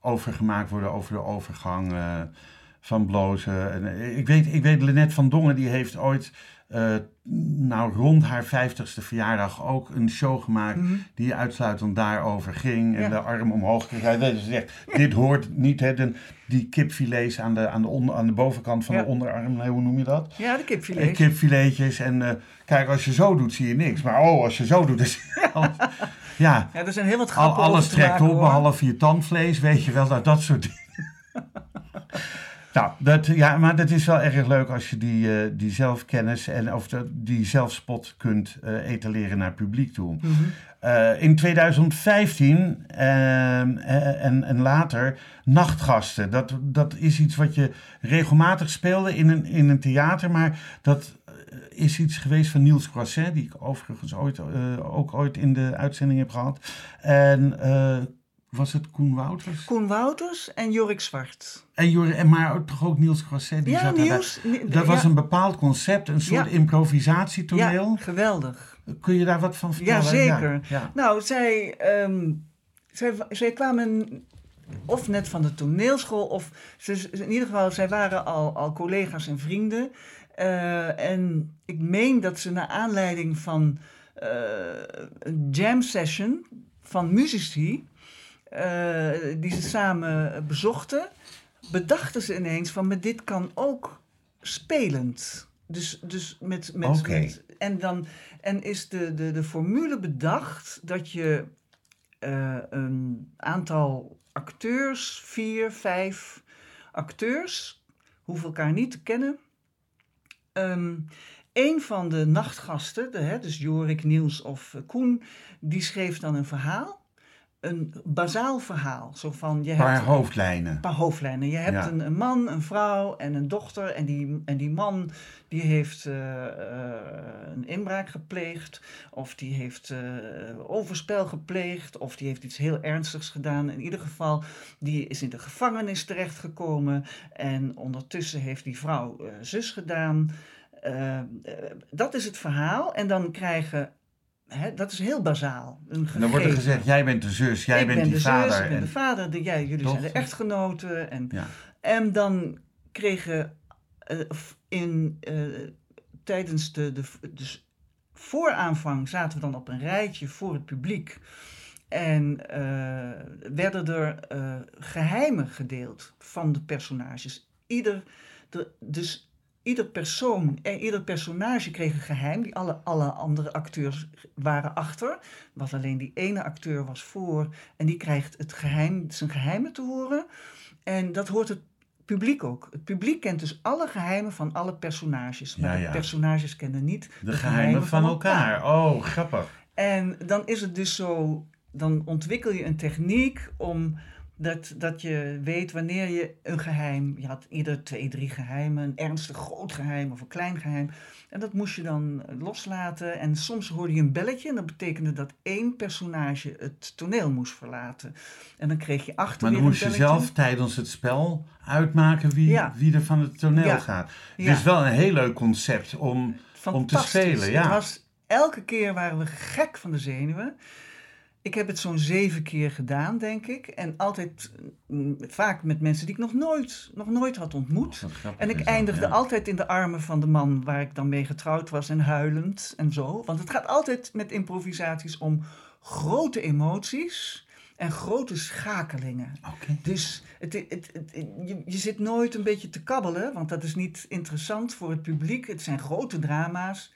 over gemaakt worden, over de overgang eh, van blozen. En, ik, weet, ik weet, Lynette van Dongen, die heeft ooit eh, nou rond haar 50ste verjaardag ook een show gemaakt die uitsluitend daarover ging. En Ja. de arm omhoog. Dat ze zegt, dit hoort niet, hè, de, die kipfilets aan de, aan, de onder, aan de bovenkant van Ja. de onderarm, nee, hoe noem je dat? Ja, de Eh, kipfilet. Kipfiletjes. En eh, kijk, als je zo doet, zie je niks. Maar oh, als je zo doet, dan zie je (laughs) alles. Ja, Ja, er zijn heel wat grappen alles trekt op, hoor. behalve je tandvlees, weet je wel, nou, dat soort (laughs) dingen. Nou, dat, ja, maar dat is wel erg leuk als je die, eh, die zelfkennis en of die zelfspot kunt eh, etaleren naar het publiek toe. Mhm. Eh, in 2015 ehm, eh, en, en later nachtgasten. Dat, dat is iets wat je regelmatig speelde in een, in een theater, maar dat is iets geweest van Niels Croisset, die ik overigens ooit, ook ooit in de uitzending heb gehad. En was het Koen Wouters? Koen Wouters en Jorik Zwart. En Jor, en maar toch ook Niels Croisset? Die Ja, zat. Niels. Ni- Dat was ja, een bepaald concept, een soort Ja. improvisatietoneel. Ja, geweldig. Kun je daar wat van vertellen? Ja, zeker. Ja. Nou, zij, ehm, zij, zij kwamen of net van de toneelschool, of ze, ze- in ieder geval, zij waren al, al collega's en vrienden. Eh, en ik meen dat ze naar aanleiding van eh, een jam session van muzici, eh, die ze samen bezochten, bedachten ze ineens van, met dit kan ook spelend. Dus, dus met, met, en dan en is de, de, de formule bedacht dat je eh, een aantal acteurs, vier, vijf acteurs, hoeven elkaar niet te kennen. Ehm een van de nachtgasten, de, hè, dus Jorik, Niels of Koen, die schreef dan een verhaal. Een bazaal verhaal. Zo van, je Een paar hebt hoofdlijnen. een paar hoofdlijnen. Je hebt Ja. een, een man, een vrouw en een dochter. En die, en die man die heeft eh, eh, een inbraak gepleegd. Of die heeft eh, overspel gepleegd. Of die heeft iets heel ernstigs gedaan. In ieder geval, die is in de gevangenis terechtgekomen. En ondertussen heeft die vrouw zus gedaan. Dat is het verhaal. En dan krijgen... Hè, dat is heel bazaal. Een dan wordt er gezegd, jij bent de zus, jij ik bent ben die de vader. zus, ik ben en, de vader, de, jij, jullie zijn de echtgenoten. En, ja. en dan kregen eh, in, eh, tijdens de, de, dus vooraanvang zaten we dan op een rijtje voor het publiek. En eh, werden er eh, geheimen gedeeld van de personages. Ieder, de, dus ieder persoon en ieder personage kreeg een geheim. Die alle, alle andere acteurs waren achter. Was alleen die ene acteur was voor. En die krijgt het geheim, zijn geheimen te horen. En dat hoort het publiek ook. Het publiek kent dus alle geheimen van alle personages. Maar Ja, de personages kennen niet De geheimen van elkaar. Oh, grappig. En dan is het dus zo, dan ontwikkel je een techniek om dat, dat je weet wanneer je een geheim, je had ieder twee, drie geheimen, een ernstig groot geheim of een klein geheim. En dat moest je dan loslaten. En soms hoorde je een belletje en dat betekende dat één personage het toneel moest verlaten. En dan kreeg je achter Maar dan moest je zelf tijdens het spel uitmaken wie, Ja. wie er van het toneel Ja. gaat. Het Ja. is wel een heel leuk concept om, om te spelen. Ja. Het was, elke keer waren we gek van de zenuwen. Ik heb het zo'n zeven keer gedaan, denk ik. En altijd, mm, vaak met mensen die ik nog nooit, nog nooit had ontmoet. Grappig En ik eindigde ja. altijd in de armen van de man waar ik dan mee getrouwd was en huilend en zo. Want het gaat altijd met improvisaties om grote emoties en grote schakelingen. Dus het, het, het, het- je, je zit nooit een beetje te kabbelen, want dat is niet interessant voor het publiek. Het zijn grote drama's.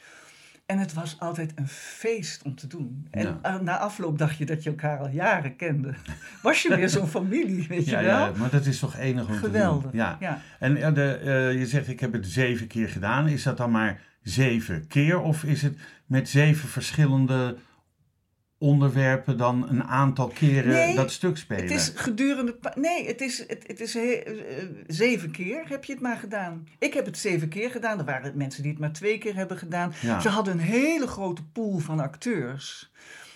En het was altijd een feest om te doen. En Ja. eh, na afloop dacht je dat je elkaar al jaren kende. Was je weer zo'n familie, (laughs) weet Ja, je wel? ja, maar dat is toch enig om te Geweldig. doen. Ja. ja. En eh, de, eh, je zegt, ik heb het zeven keer gedaan. Is dat dan maar zeven keer? Of is het met zeven verschillende onderwerpen dan een aantal keren Nee, dat stuk spelen? Het is gedurende. Nee, het is, het, het is he- eh, zeven keer heb je het maar gedaan. Ik heb het zeven keer gedaan. Er waren mensen die het maar twee keer hebben gedaan. Ja. Ze hadden een hele grote pool van acteurs.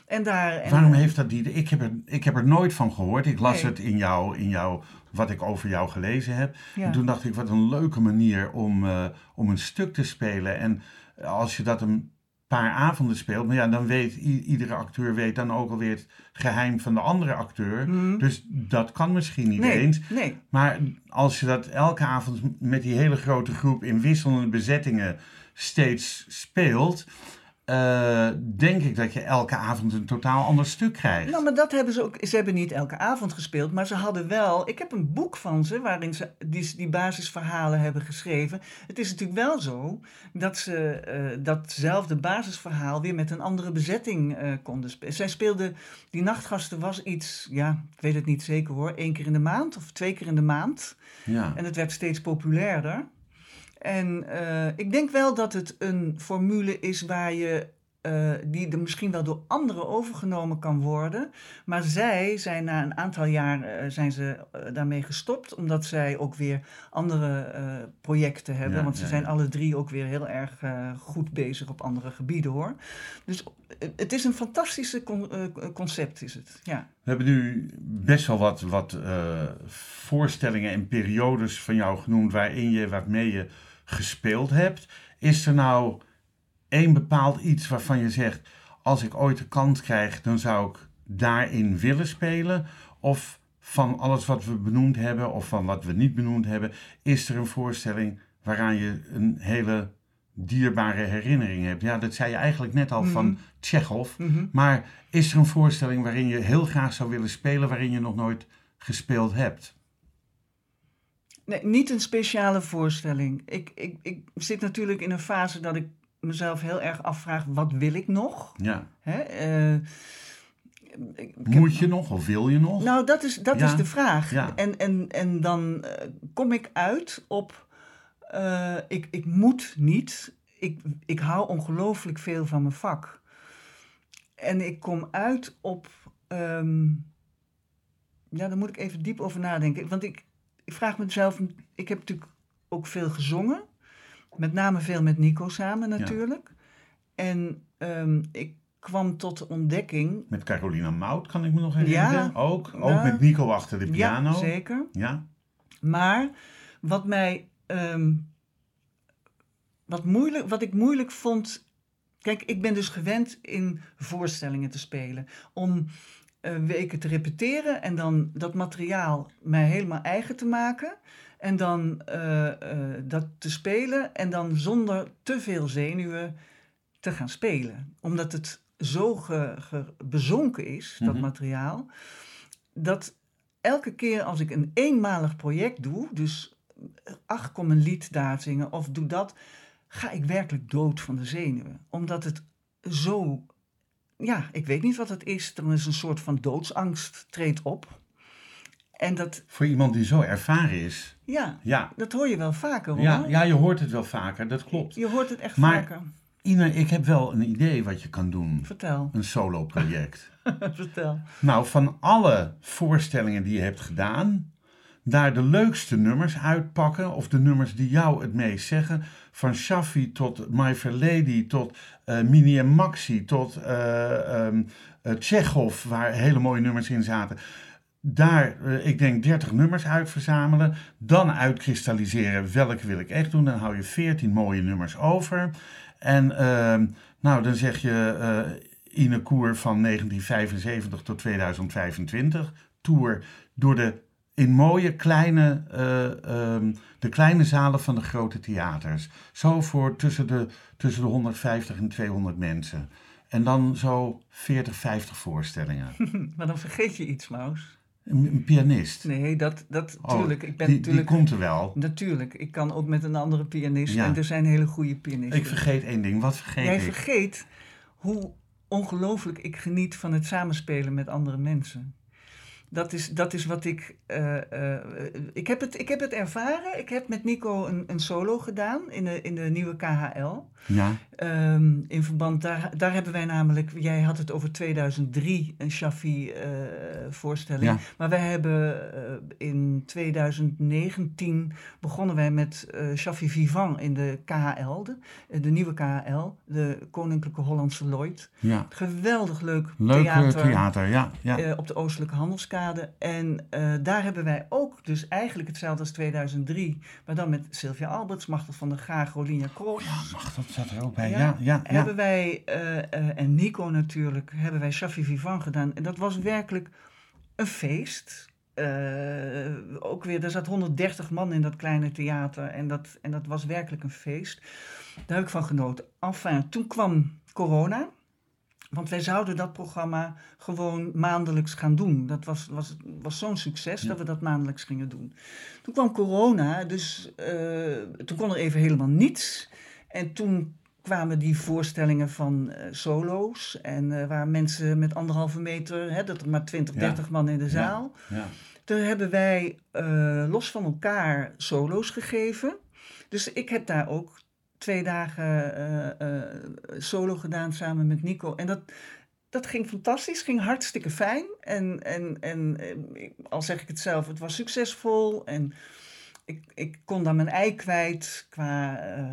En daar. En, Waarom heeft dat die... Ik heb, er, ik heb er nooit van gehoord. Ik las Nee. het in jou, in jou, wat ik over jou gelezen heb. Ja. En toen dacht ik, wat een leuke manier om, eh, om een stuk te spelen. En als je dat een paar avonden speelt, maar ja, dan weet iedere acteur weet dan ook alweer het geheim van de andere acteur. Mhm. Dus dat kan misschien niet nee, eens. nee. Maar als je dat elke avond met die hele grote groep in wisselende bezettingen steeds speelt, eh, denk ik dat je elke avond een totaal ander stuk krijgt. Nou, maar dat hebben ze ook. Ze hebben niet elke avond gespeeld, maar ze hadden wel. Ik heb een boek van ze waarin ze die, die basisverhalen hebben geschreven. Het is natuurlijk wel zo dat ze eh, datzelfde basisverhaal weer met een andere bezetting eh, konden spelen. Zij speelden. Die nachtgasten was iets, ja, ik weet het niet zeker hoor, één keer in de maand of twee keer in de maand. ja. En het werd steeds populairder. En eh, ik denk wel dat het een formule is waar je. Eh, die er misschien wel door anderen overgenomen kan worden. Maar zij zijn na een aantal jaar eh, zijn ze, eh, daarmee gestopt. Omdat zij ook weer andere projecten hebben. Ja, want ze ja, zijn ja. alle drie ook weer heel erg goed bezig op andere gebieden hoor. Dus het is een fantastische con- concept is het. Ja. We hebben nu best wel wat, wat voorstellingen en periodes van jou genoemd waarin je, waarmee je gespeeld hebt. Is er nou één bepaald iets waarvan je zegt, als ik ooit de kans krijg, dan zou ik daarin willen spelen? Of van alles wat we benoemd hebben of van wat we niet benoemd hebben, is er een voorstelling waaraan je een hele dierbare herinnering hebt? Ja, dat zei je eigenlijk net al van Tsjechov. Mhm. Maar is er een voorstelling waarin je heel graag zou willen spelen, waarin je nog nooit gespeeld hebt? Nee, niet een speciale voorstelling. Ik, ik, ik zit natuurlijk in een fase dat ik mezelf heel erg afvraag: wat wil ik nog? Ja. Hè? eh, heb- Moet je nog of wil je nog? Nou, dat is, dat Ja, is de vraag. ja. En, en, en dan eh, kom ik uit op: eh, ik, ik moet niet. Ik, ik hou ongelooflijk veel van mijn vak. En ik kom uit op. ehm, ja, daar moet ik even diep over nadenken. Want ik, ik vraag mezelf. Ik heb natuurlijk ook veel gezongen. Met name veel met Nico samen natuurlijk. En ehm, ik kwam tot de ontdekking. Met Carolina Mout kan ik me nog herinneren. Ja. ook. Ook Ja. met Nico achter de piano. Ja, zeker. Ja. Maar wat mij. ehm, wat, moeilijk, wat ik moeilijk vond. Kijk, ik ben dus gewend in voorstellingen te spelen. Om eh, weken te repeteren en dan dat materiaal mij helemaal eigen te maken. En dan eh, eh, dat te spelen en dan zonder te veel zenuwen te gaan spelen. Omdat het zo ge, ge- bezonken is, dat Mhm. materiaal, dat elke keer als ik een eenmalig project doe, dus eh, ach, kom een lied daar zingen of doe dat, ga ik werkelijk dood van de zenuwen. Omdat het zo, ja, ik weet niet wat het is, er is een soort van doodsangst treedt op. En dat, Voor iemand die zo ervaren is. ja, Ja. dat hoor je wel vaker hoor. Ja, ja, je hoort het wel vaker, dat klopt. Je hoort het echt Maar- vaker. Ine, ik heb wel een idee wat je kan doen. Vertel, Een solo-project. (laughs) vertel. Nou, van alle voorstellingen die je hebt gedaan, daar de leukste nummers uitpakken, of de nummers die jou het meest zeggen, van Shaffi tot My Fair Lady, tot eh, Mini en Maxi, tot Tsjechov, waar hele mooie nummers in zaten. Daar, eh, ik denk, 30 nummers uit verzamelen. Dan uitkristalliseren welke wil ik echt doen. Dan hou je 14 mooie nummers over. En ehm, nou, dan zeg je eh Ine Koer van 1975 tot 2025. Tour door de in mooie kleine, eh, ehm, de kleine zalen van de grote theaters. Zo voor tussen de, tussen de 150 en 200 mensen. En dan zo 40, 50 voorstellingen. (laughs) Maar dan vergeet je iets, Maus. Een, pianist. Nee, dat, dat Oh, tuurlijk. Ik ben die, natuurlijk, die komt er wel. natuurlijk. Ik kan ook met een andere pianist. Ja. En er zijn hele goede pianisten. Ik vergeet één ding. Wat vergeet Jij ik? vergeet hoe ongelooflijk ik geniet van het samenspelen met andere mensen. Dat is, dat is wat ik. eh, eh, ik, heb het, ik heb het ervaren. Ik heb met Nico een, een solo gedaan in de, in de nieuwe KHL. Ja, Ehm, in verband, daar, daar hebben wij namelijk, jij had het over 2003, een Shaffi-voorstelling. Ja. Maar wij hebben eh, in 2019 begonnen wij met eh Shaffi Vivant in de KHL, de, eh, de nieuwe KHL, de Koninklijke Hollandse Lloyd. ja. Geweldig leuk Leuk theater. theater. ja. ja. eh, op de Oostelijke Handelskade. En eh, daar hebben wij ook dus eigenlijk hetzelfde als 2003. Maar dan met Sylvia Alberts, Machtel van der Graag, Rolinia Kroos. Ja, dat zat er ook bij. Ja, Ja, ja, hebben wij, eh, eh, en Nico natuurlijk, hebben wij Shaffi Vivant gedaan. En dat was werkelijk een feest. eh, ook weer, er zat 130 man in dat kleine theater en dat, en dat was werkelijk een feest. Daar heb ik van genoten. Enfin, toen kwam corona. Want wij zouden dat programma gewoon maandelijks gaan doen. Dat was, was, was zo'n succes Ja. dat we dat maandelijks gingen doen. Toen kwam corona, dus toen kon er even helemaal niets. En toen kwamen die voorstellingen van eh, solo's. En eh, waar mensen met anderhalve meter, hè, dat er maar 20, Ja. 30 man in de zaal. Ja. Daar hebben wij eh, los van elkaar solo's gegeven. Dus ik heb daar ook twee dagen solo gedaan samen met Nico. En dat, dat ging fantastisch, ging hartstikke fijn. En, en, en al zeg ik het zelf, het was succesvol. En ik, ik kon daar mijn ei kwijt qua eh,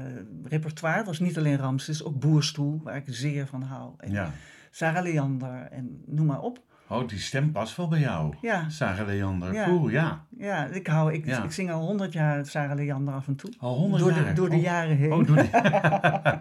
repertoire. Het was niet alleen Ramses, ook Boerstoel, waar ik zeer van hou. En ja. Sarah Leander en noem maar op. Oh, die stem past wel bij jou. Ja, Sarah Leander. Ja. Cool, ja. ja ik, hou, ik, Ja. ik zing al honderd jaar Sarah Leander af en toe. Al honderd jaar. De, door de Oh. jaren heen. Oh, door de...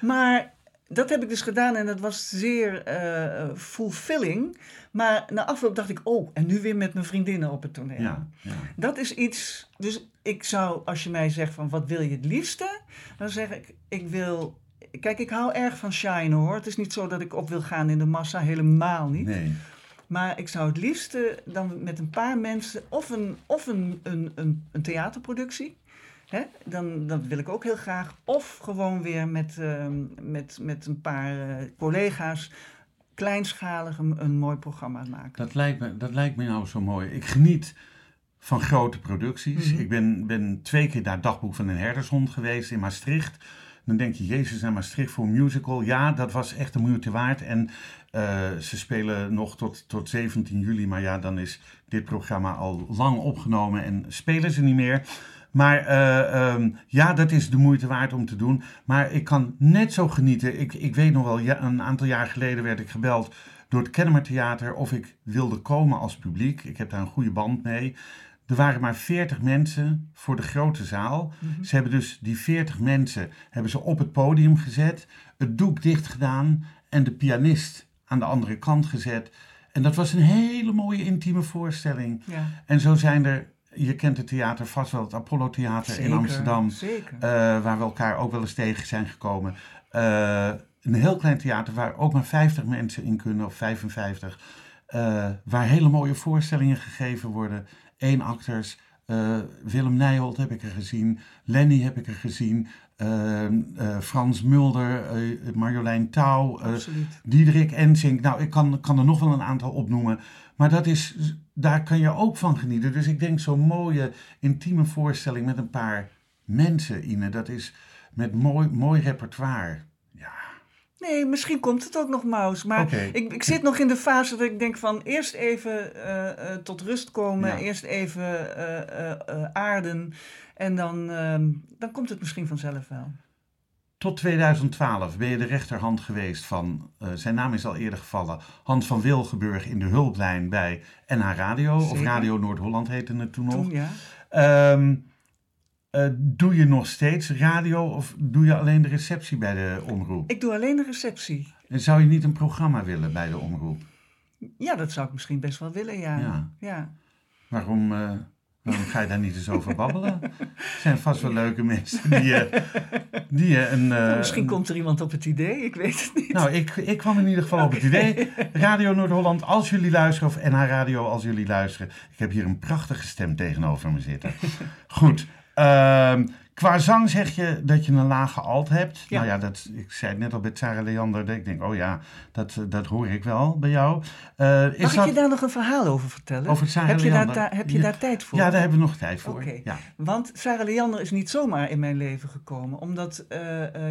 (laughs) Maar dat heb ik dus gedaan en dat was zeer eh, fulfilling. Maar na afloop dacht ik, oh, en nu weer met mijn vriendinnen op het toneel. ja, ja. Dat is iets, dus ik zou, als je mij zegt van wat wil je het liefste, dan zeg ik, ik wil, kijk, ik hou erg van shine hoor. Het is niet zo dat ik op wil gaan in de massa, helemaal niet. Nee. Maar ik zou het liefste dan met een paar mensen, of een, of een, een, een, een theaterproductie, hè? Dan, dat wil ik ook heel graag. Of gewoon weer met, ehm, met, met een paar eh, collega's kleinschalig een, een mooi programma maken. Dat lijkt, me, dat lijkt me nou zo mooi. Ik geniet van grote producties. Mhm. Ik ben, ben twee keer naar het dagboek van een herdershond geweest in Maastricht. Dan denk je, Jezus, naar Maastricht voor een musical. Ja, dat was echt de moeite waard. En eh, ze spelen nog tot, tot 17 juli. Maar ja, dan is dit programma al lang opgenomen en spelen ze niet meer. Maar eh, ehm, ja, dat is de moeite waard om te doen. Maar ik kan net zo genieten. Ik, ik weet nog wel, ja, een aantal jaar geleden werd ik gebeld door het Kennemer Theater of ik wilde komen als publiek. Ik heb daar een goede band mee. Er waren maar 40 mensen voor de grote zaal. Ze hebben dus die 40 mensen hebben ze op het podium gezet, het doek dicht gedaan en de pianist aan de andere kant gezet. En dat was een hele mooie intieme voorstelling. Ja, En zo zijn er, je kent het theater vast wel, het Apollo Theater in Amsterdam. Zeker. Eh, waar we elkaar ook wel eens tegen zijn gekomen. Eh, een heel klein theater waar ook maar 50 mensen in kunnen, of 55. eh, waar hele mooie voorstellingen gegeven worden. Eén acteurs. Willem Nijholt heb ik er gezien. Lenny heb ik er gezien. Frans Mulder. Marjolein Touw. Diederik Ensink. Nou, ik kan, kan er nog wel een aantal opnoemen. Maar dat is, daar kan je ook van genieten. Dus ik denk zo'n mooie, intieme voorstelling met een paar mensen in. Dat is met mooi, mooi repertoire. Ja, Nee, misschien komt het ook nog, Maus. Maar ik, ik zit nog in de fase dat ik denk van eerst even eh, eh, tot rust komen. Ja. Eerst even eh, aarden. En dan, ehm, dan komt het misschien vanzelf wel. Tot 2012 ben je de rechterhand geweest van, eh, zijn naam is al eerder gevallen, Hans van Wilgenburg in de hulplijn bij NH Radio. Of. Radio Noord-Holland heette het toen nog. Toen, ja. Ehm, eh, doe je nog steeds radio of doe je alleen de receptie bij de omroep? Ik doe alleen de receptie. En zou je niet een programma willen bij de omroep? Ja, dat zou ik misschien best wel willen, ja. Ja. ja. Waarom, eh, waarom ga je daar niet eens over babbelen? Er zijn vast wel leuke mensen die, je die je een... eh, Nou, misschien een- komt er iemand op het idee, ik weet het niet. Nou, ik, ik kwam in ieder geval op het idee. Radio Noord-Holland, als jullie luisteren, of NH Radio, als jullie luisteren. Ik heb hier een prachtige stem tegenover me zitten. Goed. Qua zang zeg je dat je een lage alt hebt. Ja. Nou ja, dat, ik zei het net al bij Sarah Leander. dat Ik denk, oh ja, dat, eh, dat hoor ik wel bij jou. Eh, is Mag dat ik je daar nog een verhaal over vertellen? over Sarah heb je, daar, Leander? heb je Ja. daar tijd voor? Ja, daar hebben we nog tijd voor. Ja. Want Sarah Leander is niet zomaar in mijn leven gekomen. Omdat eh,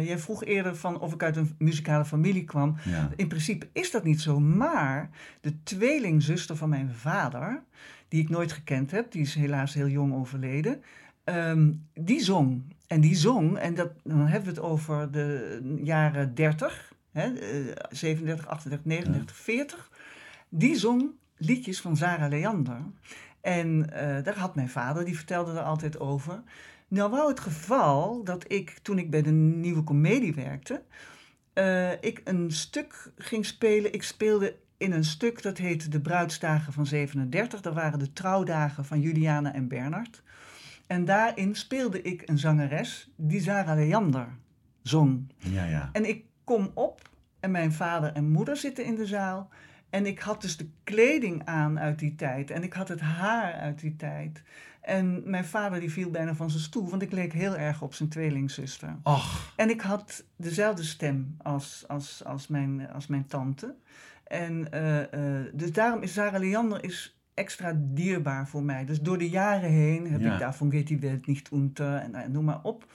jij vroeg eerder van of ik uit een muzikale familie kwam. Ja. In principe is dat niet zo. Maar de tweelingzuster van mijn vader, die ik nooit gekend heb, die is helaas heel jong overleden. Ehm, die zong. En die zong, en dat, dan hebben we het over de jaren 30, hè, eh, 37, 38, 39, 40. Die zong liedjes van Sarah Leander. En eh, daar had mijn vader, die vertelde er altijd over. Nou wou het geval dat ik, toen ik bij de Nieuwe Comedie werkte, eh, ik een stuk ging spelen. Ik speelde in een stuk dat heette De Bruidsdagen van 37. Dat waren de trouwdagen van Juliana en Bernard. En daarin speelde ik een zangeres die Sarah Leander zong. Ja, ja. En ik kom op en mijn vader en moeder zitten in de zaal. En ik had dus de kleding aan uit die tijd. En ik had het haar uit die tijd. En mijn vader die viel bijna van zijn stoel, want ik leek heel erg op zijn tweelingzuster. Och, En ik had dezelfde stem als, als, als, mijn, als mijn tante. En eh, eh, dus daarom is Sarah Leander is extra dierbaar voor mij. Dus door de jaren heen heb Ja. ik daarvan geht die Welt nicht unter en noem maar op.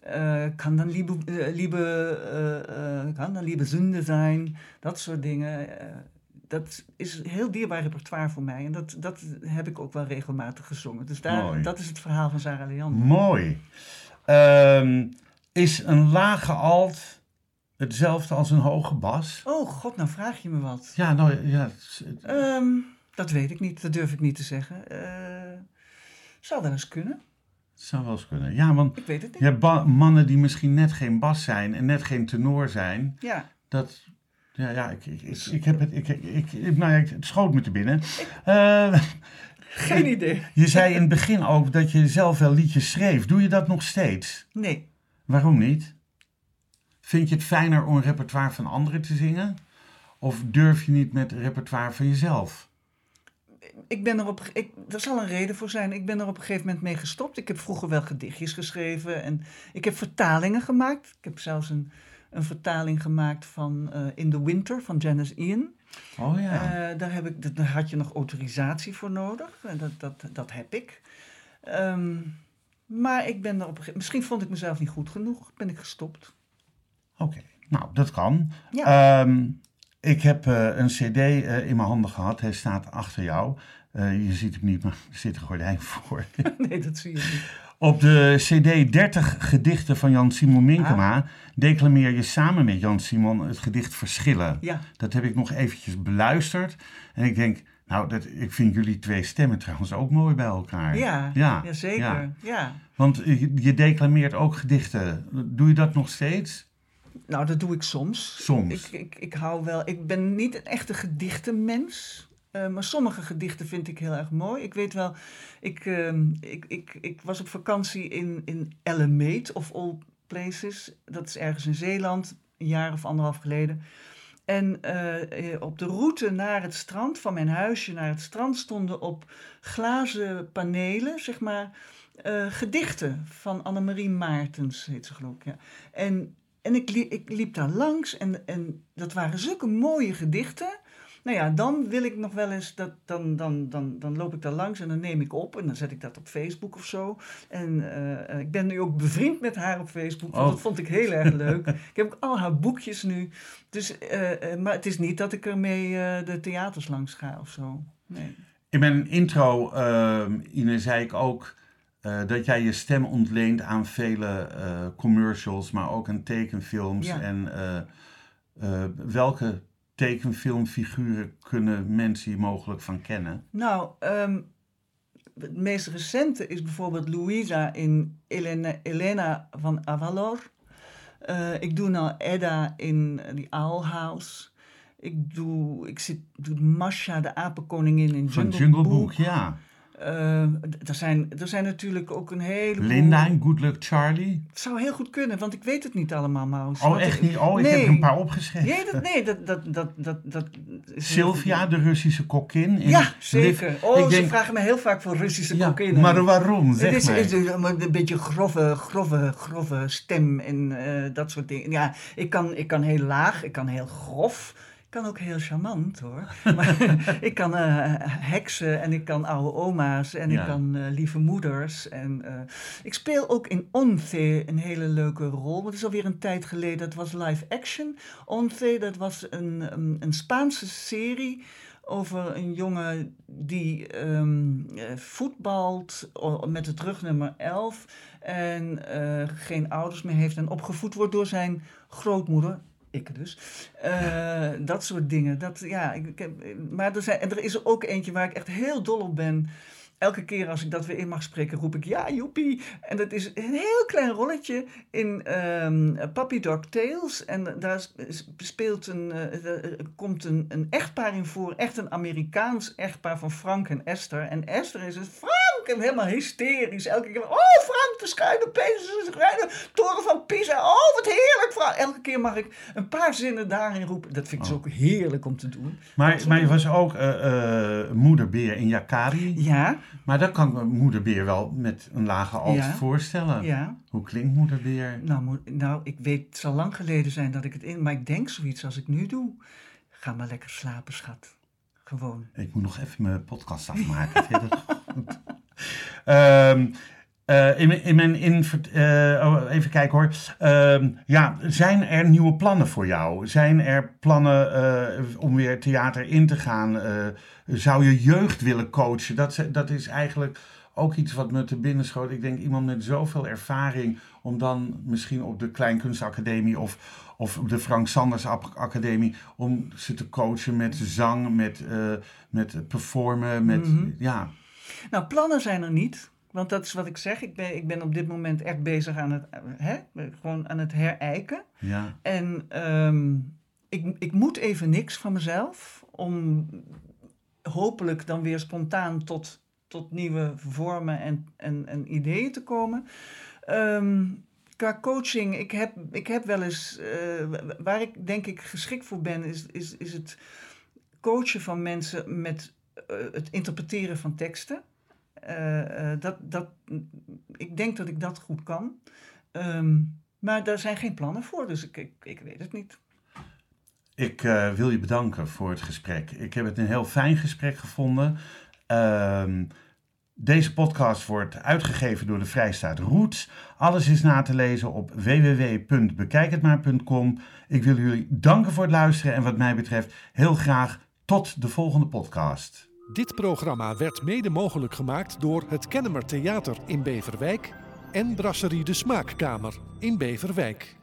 Eh, kan dan liebe, liebe, eh, kan dan liebe Sünde zijn, dat soort dingen. Dat is heel dierbaar repertoire voor mij. En dat, dat heb ik ook wel regelmatig gezongen. Dus daar, Mooi. dat is het verhaal van Sarah Leander. mooi. Ehm, is een lage alt hetzelfde als een hoge bas? Oh god, nou vraag je me wat. Ja, nou ja. het is- het- dat weet ik niet, dat durf ik niet te zeggen. Eh, zou wel eens kunnen, het zou wel eens kunnen. Ja, want ik weet het niet. je hebt mannen die misschien net geen bas zijn en net geen tenor zijn. Ja, Dat. Ja, ja, ik, ik, ik, ik heb het. Ik, ik, ik- nou ja, het schoot me te binnen. Eh, geen idee. je zei in het begin ook dat je zelf wel liedjes schreef. Doe je dat nog steeds? Nee, Waarom niet? Vind je het fijner om een repertoire van anderen te zingen? Of durf je niet met repertoire van jezelf? Ik ben er op, ik, er zal een reden voor zijn. Ik ben er op een gegeven moment mee gestopt. Ik heb vroeger wel gedichtjes geschreven en ik heb vertalingen gemaakt. Ik heb zelfs een, een vertaling gemaakt van eh, In the Winter van Janice Ian. Oh ja. Eh, daar, heb ik, daar had je nog autorisatie voor nodig. En dat, dat, dat heb ik. Ehm, maar ik ben er op een gegeven Misschien vond ik mezelf niet goed genoeg. Ben ik gestopt. Oké, nou dat kan. Ja. Ehm, ik heb eh, een CD eh, in mijn handen gehad. Hij staat achter jou. Eh, je ziet hem niet, maar er zit een gordijn (laughs) voor. (laughs) nee, dat zie je niet. Op de CD 30 gedichten van Jan Simon Minkema Ah. declameer je samen met Jan Simon het gedicht Verschillen. Ja. Dat heb ik nog eventjes beluisterd. En ik denk, nou, dat, ik vind jullie twee stemmen trouwens ook mooi bij elkaar. Ja, ja, ja, zeker. ja. Ja. Want je, je declameert ook gedichten. Doe je dat nog steeds? Nou, dat doe ik soms. Soms. Ik, ik, ik hou wel. Ik ben niet een echte gedichtenmens. eh, maar sommige gedichten vind ik heel erg mooi. Ik weet wel, ik, ehm, ik, ik, ik was op vakantie in, in Ellemeet of all places. Dat is ergens in Zeeland, een jaar of anderhalf geleden. En eh, eh, op de route naar het strand, van mijn huisje naar het strand, stonden op glazen panelen, zeg maar, gedichten van Annemarie Maartens, heet ze geloof ik. Ja. En, en ik, li- ik liep daar langs en, en dat waren zulke mooie gedichten. Nou ja, dan wil ik nog wel eens, dat, dan, dan, dan, dan loop ik daar langs en dan neem ik op en dan zet ik dat op Facebook of zo. En eh, ik ben nu ook bevriend met haar op Facebook, want Oh. dat vond ik heel erg leuk. (laughs) ik heb ook al haar boekjes nu. Dus, eh, eh, maar het is niet dat ik ermee eh, de theaters langs ga of zo. Nee. In mijn intro, ehm Ine, zei ik ook eh, dat jij je stem ontleent aan vele eh, commercials, maar ook aan tekenfilms. Ja. En eh, welke tekenfilmfiguren kunnen mensen hier mogelijk van kennen? Nou, ehm, het meest recente is bijvoorbeeld Louisa in Elena, Elena van Avalor. Ik doe nou Edda in die Owl House. Ik doe, ik zit, doe Masha, de apenkoningin in Jungle, Jungle Book. Book, ja. Eh, er, zijn, er zijn natuurlijk ook een heleboel... Linda in Good Luck Charlie. Het zou heel goed kunnen, want ik weet het niet allemaal, Maus. Oh, echt niet? Oh, ik nee. heb er een paar opgeschreven. Nee, dat, nee, dat, dat, dat, dat, dat Sylvia, de Russische kokkin. in Ja, zeker. Liv- Oh, ik ze denk- vragen me heel vaak voor Russische ja, kokinnen. maar waarom? Zeg Het is, is een, een beetje grove, grove, grove stem en eh, dat soort dingen. Ja, ik kan, ik kan heel laag, ik kan heel grof. Kan ook heel charmant hoor. (laughs) Maar ik kan eh, heksen en ik kan oude oma's en Ja. ik kan eh, lieve moeders. En, eh, ik speel ook in Once een hele leuke rol. Dat is alweer een tijd geleden. Dat was live action. Once, dat was een, een, een Spaanse serie over een jongen die eh, voetbalt met het rugnummer 11 en geen ouders meer heeft en opgevoed wordt door zijn grootmoeder. Ik dus. Eh, dat soort dingen. Dat, ja, ik, heb, maar er, zijn, en er is er ook eentje waar ik echt heel dol op ben. elke keer als ik dat weer in mag spreken, roep ik ja, joepie. En dat is een heel klein rolletje in ehm Puppy Dog Tales. En daar speelt een, eh, er komt een, een echtpaar in voor. Echt een Amerikaans echtpaar van Frank en Esther. En Esther is het Frank! En helemaal hysterisch. Elke keer, oh Frank, de schuine Peter, de schuine toren van Pisa. Oh, wat heerlijk, Frank. Elke keer mag ik een paar zinnen daarin roepen. Dat vind ik dus Oh. ook heerlijk om te doen. Maar, maar je was ook eh, eh, moederbeer in Yakari. Ja, Maar dat kan ik me moederbeer wel met een lage alt Ja. voorstellen. ja. Hoe klinkt moederbeer? Nou, nou, ik weet, het zal lang geleden zijn dat ik het in... Maar ik denk zoiets als ik nu doe. Ga maar lekker slapen, schat. Gewoon. Ik moet nog even mijn podcast afmaken. Vind je dat (laughs) goed? Ehm, eh, in, mijn- in mijn eh, oh, even kijken hoor. Ehm, ja, zijn er nieuwe plannen voor jou? Zijn er plannen eh, om weer theater in te gaan? Zou je jeugd willen coachen? Dat, is- dat is eigenlijk ook iets wat me te binnen schoot. Ik denk iemand met zoveel ervaring om dan misschien op de Kleinkunstacademie of, of op de Frank Sanders Academie om ze te coachen met zang, met, met performen, met Mhm. ja. Nou, plannen zijn er niet. Want dat is wat ik zeg. Ik ben, ik ben op dit moment echt bezig aan het, hè, gewoon aan het herijken. Ja, En ehm, ik, ik moet even niks van mezelf om hopelijk dan weer spontaan tot, tot nieuwe vormen en, en, en ideeën te komen. Ehm, qua coaching, ik heb, ik heb wel eens, eh, wa- waar ik denk ik geschikt voor ben, is, is, is het coachen van mensen met het interpreteren van teksten. Eh, eh, dat, dat, ik denk dat ik dat goed kan. Ehm, maar daar zijn geen plannen voor, dus ik, ik, ik weet het niet. ik eh, wil je bedanken voor het gesprek. Ik heb het een heel fijn gesprek gevonden. Ehm, deze podcast wordt uitgegeven door de Vrijstaat Roots. Alles is na te lezen op www.bekijkhetmaar.com. Ik wil jullie danken voor het luisteren en wat mij betreft heel graag tot de volgende podcast. Dit programma werd mede mogelijk gemaakt door het Kennemer Theater in Beverwijk en Brasserie de Smaakkamer in Beverwijk.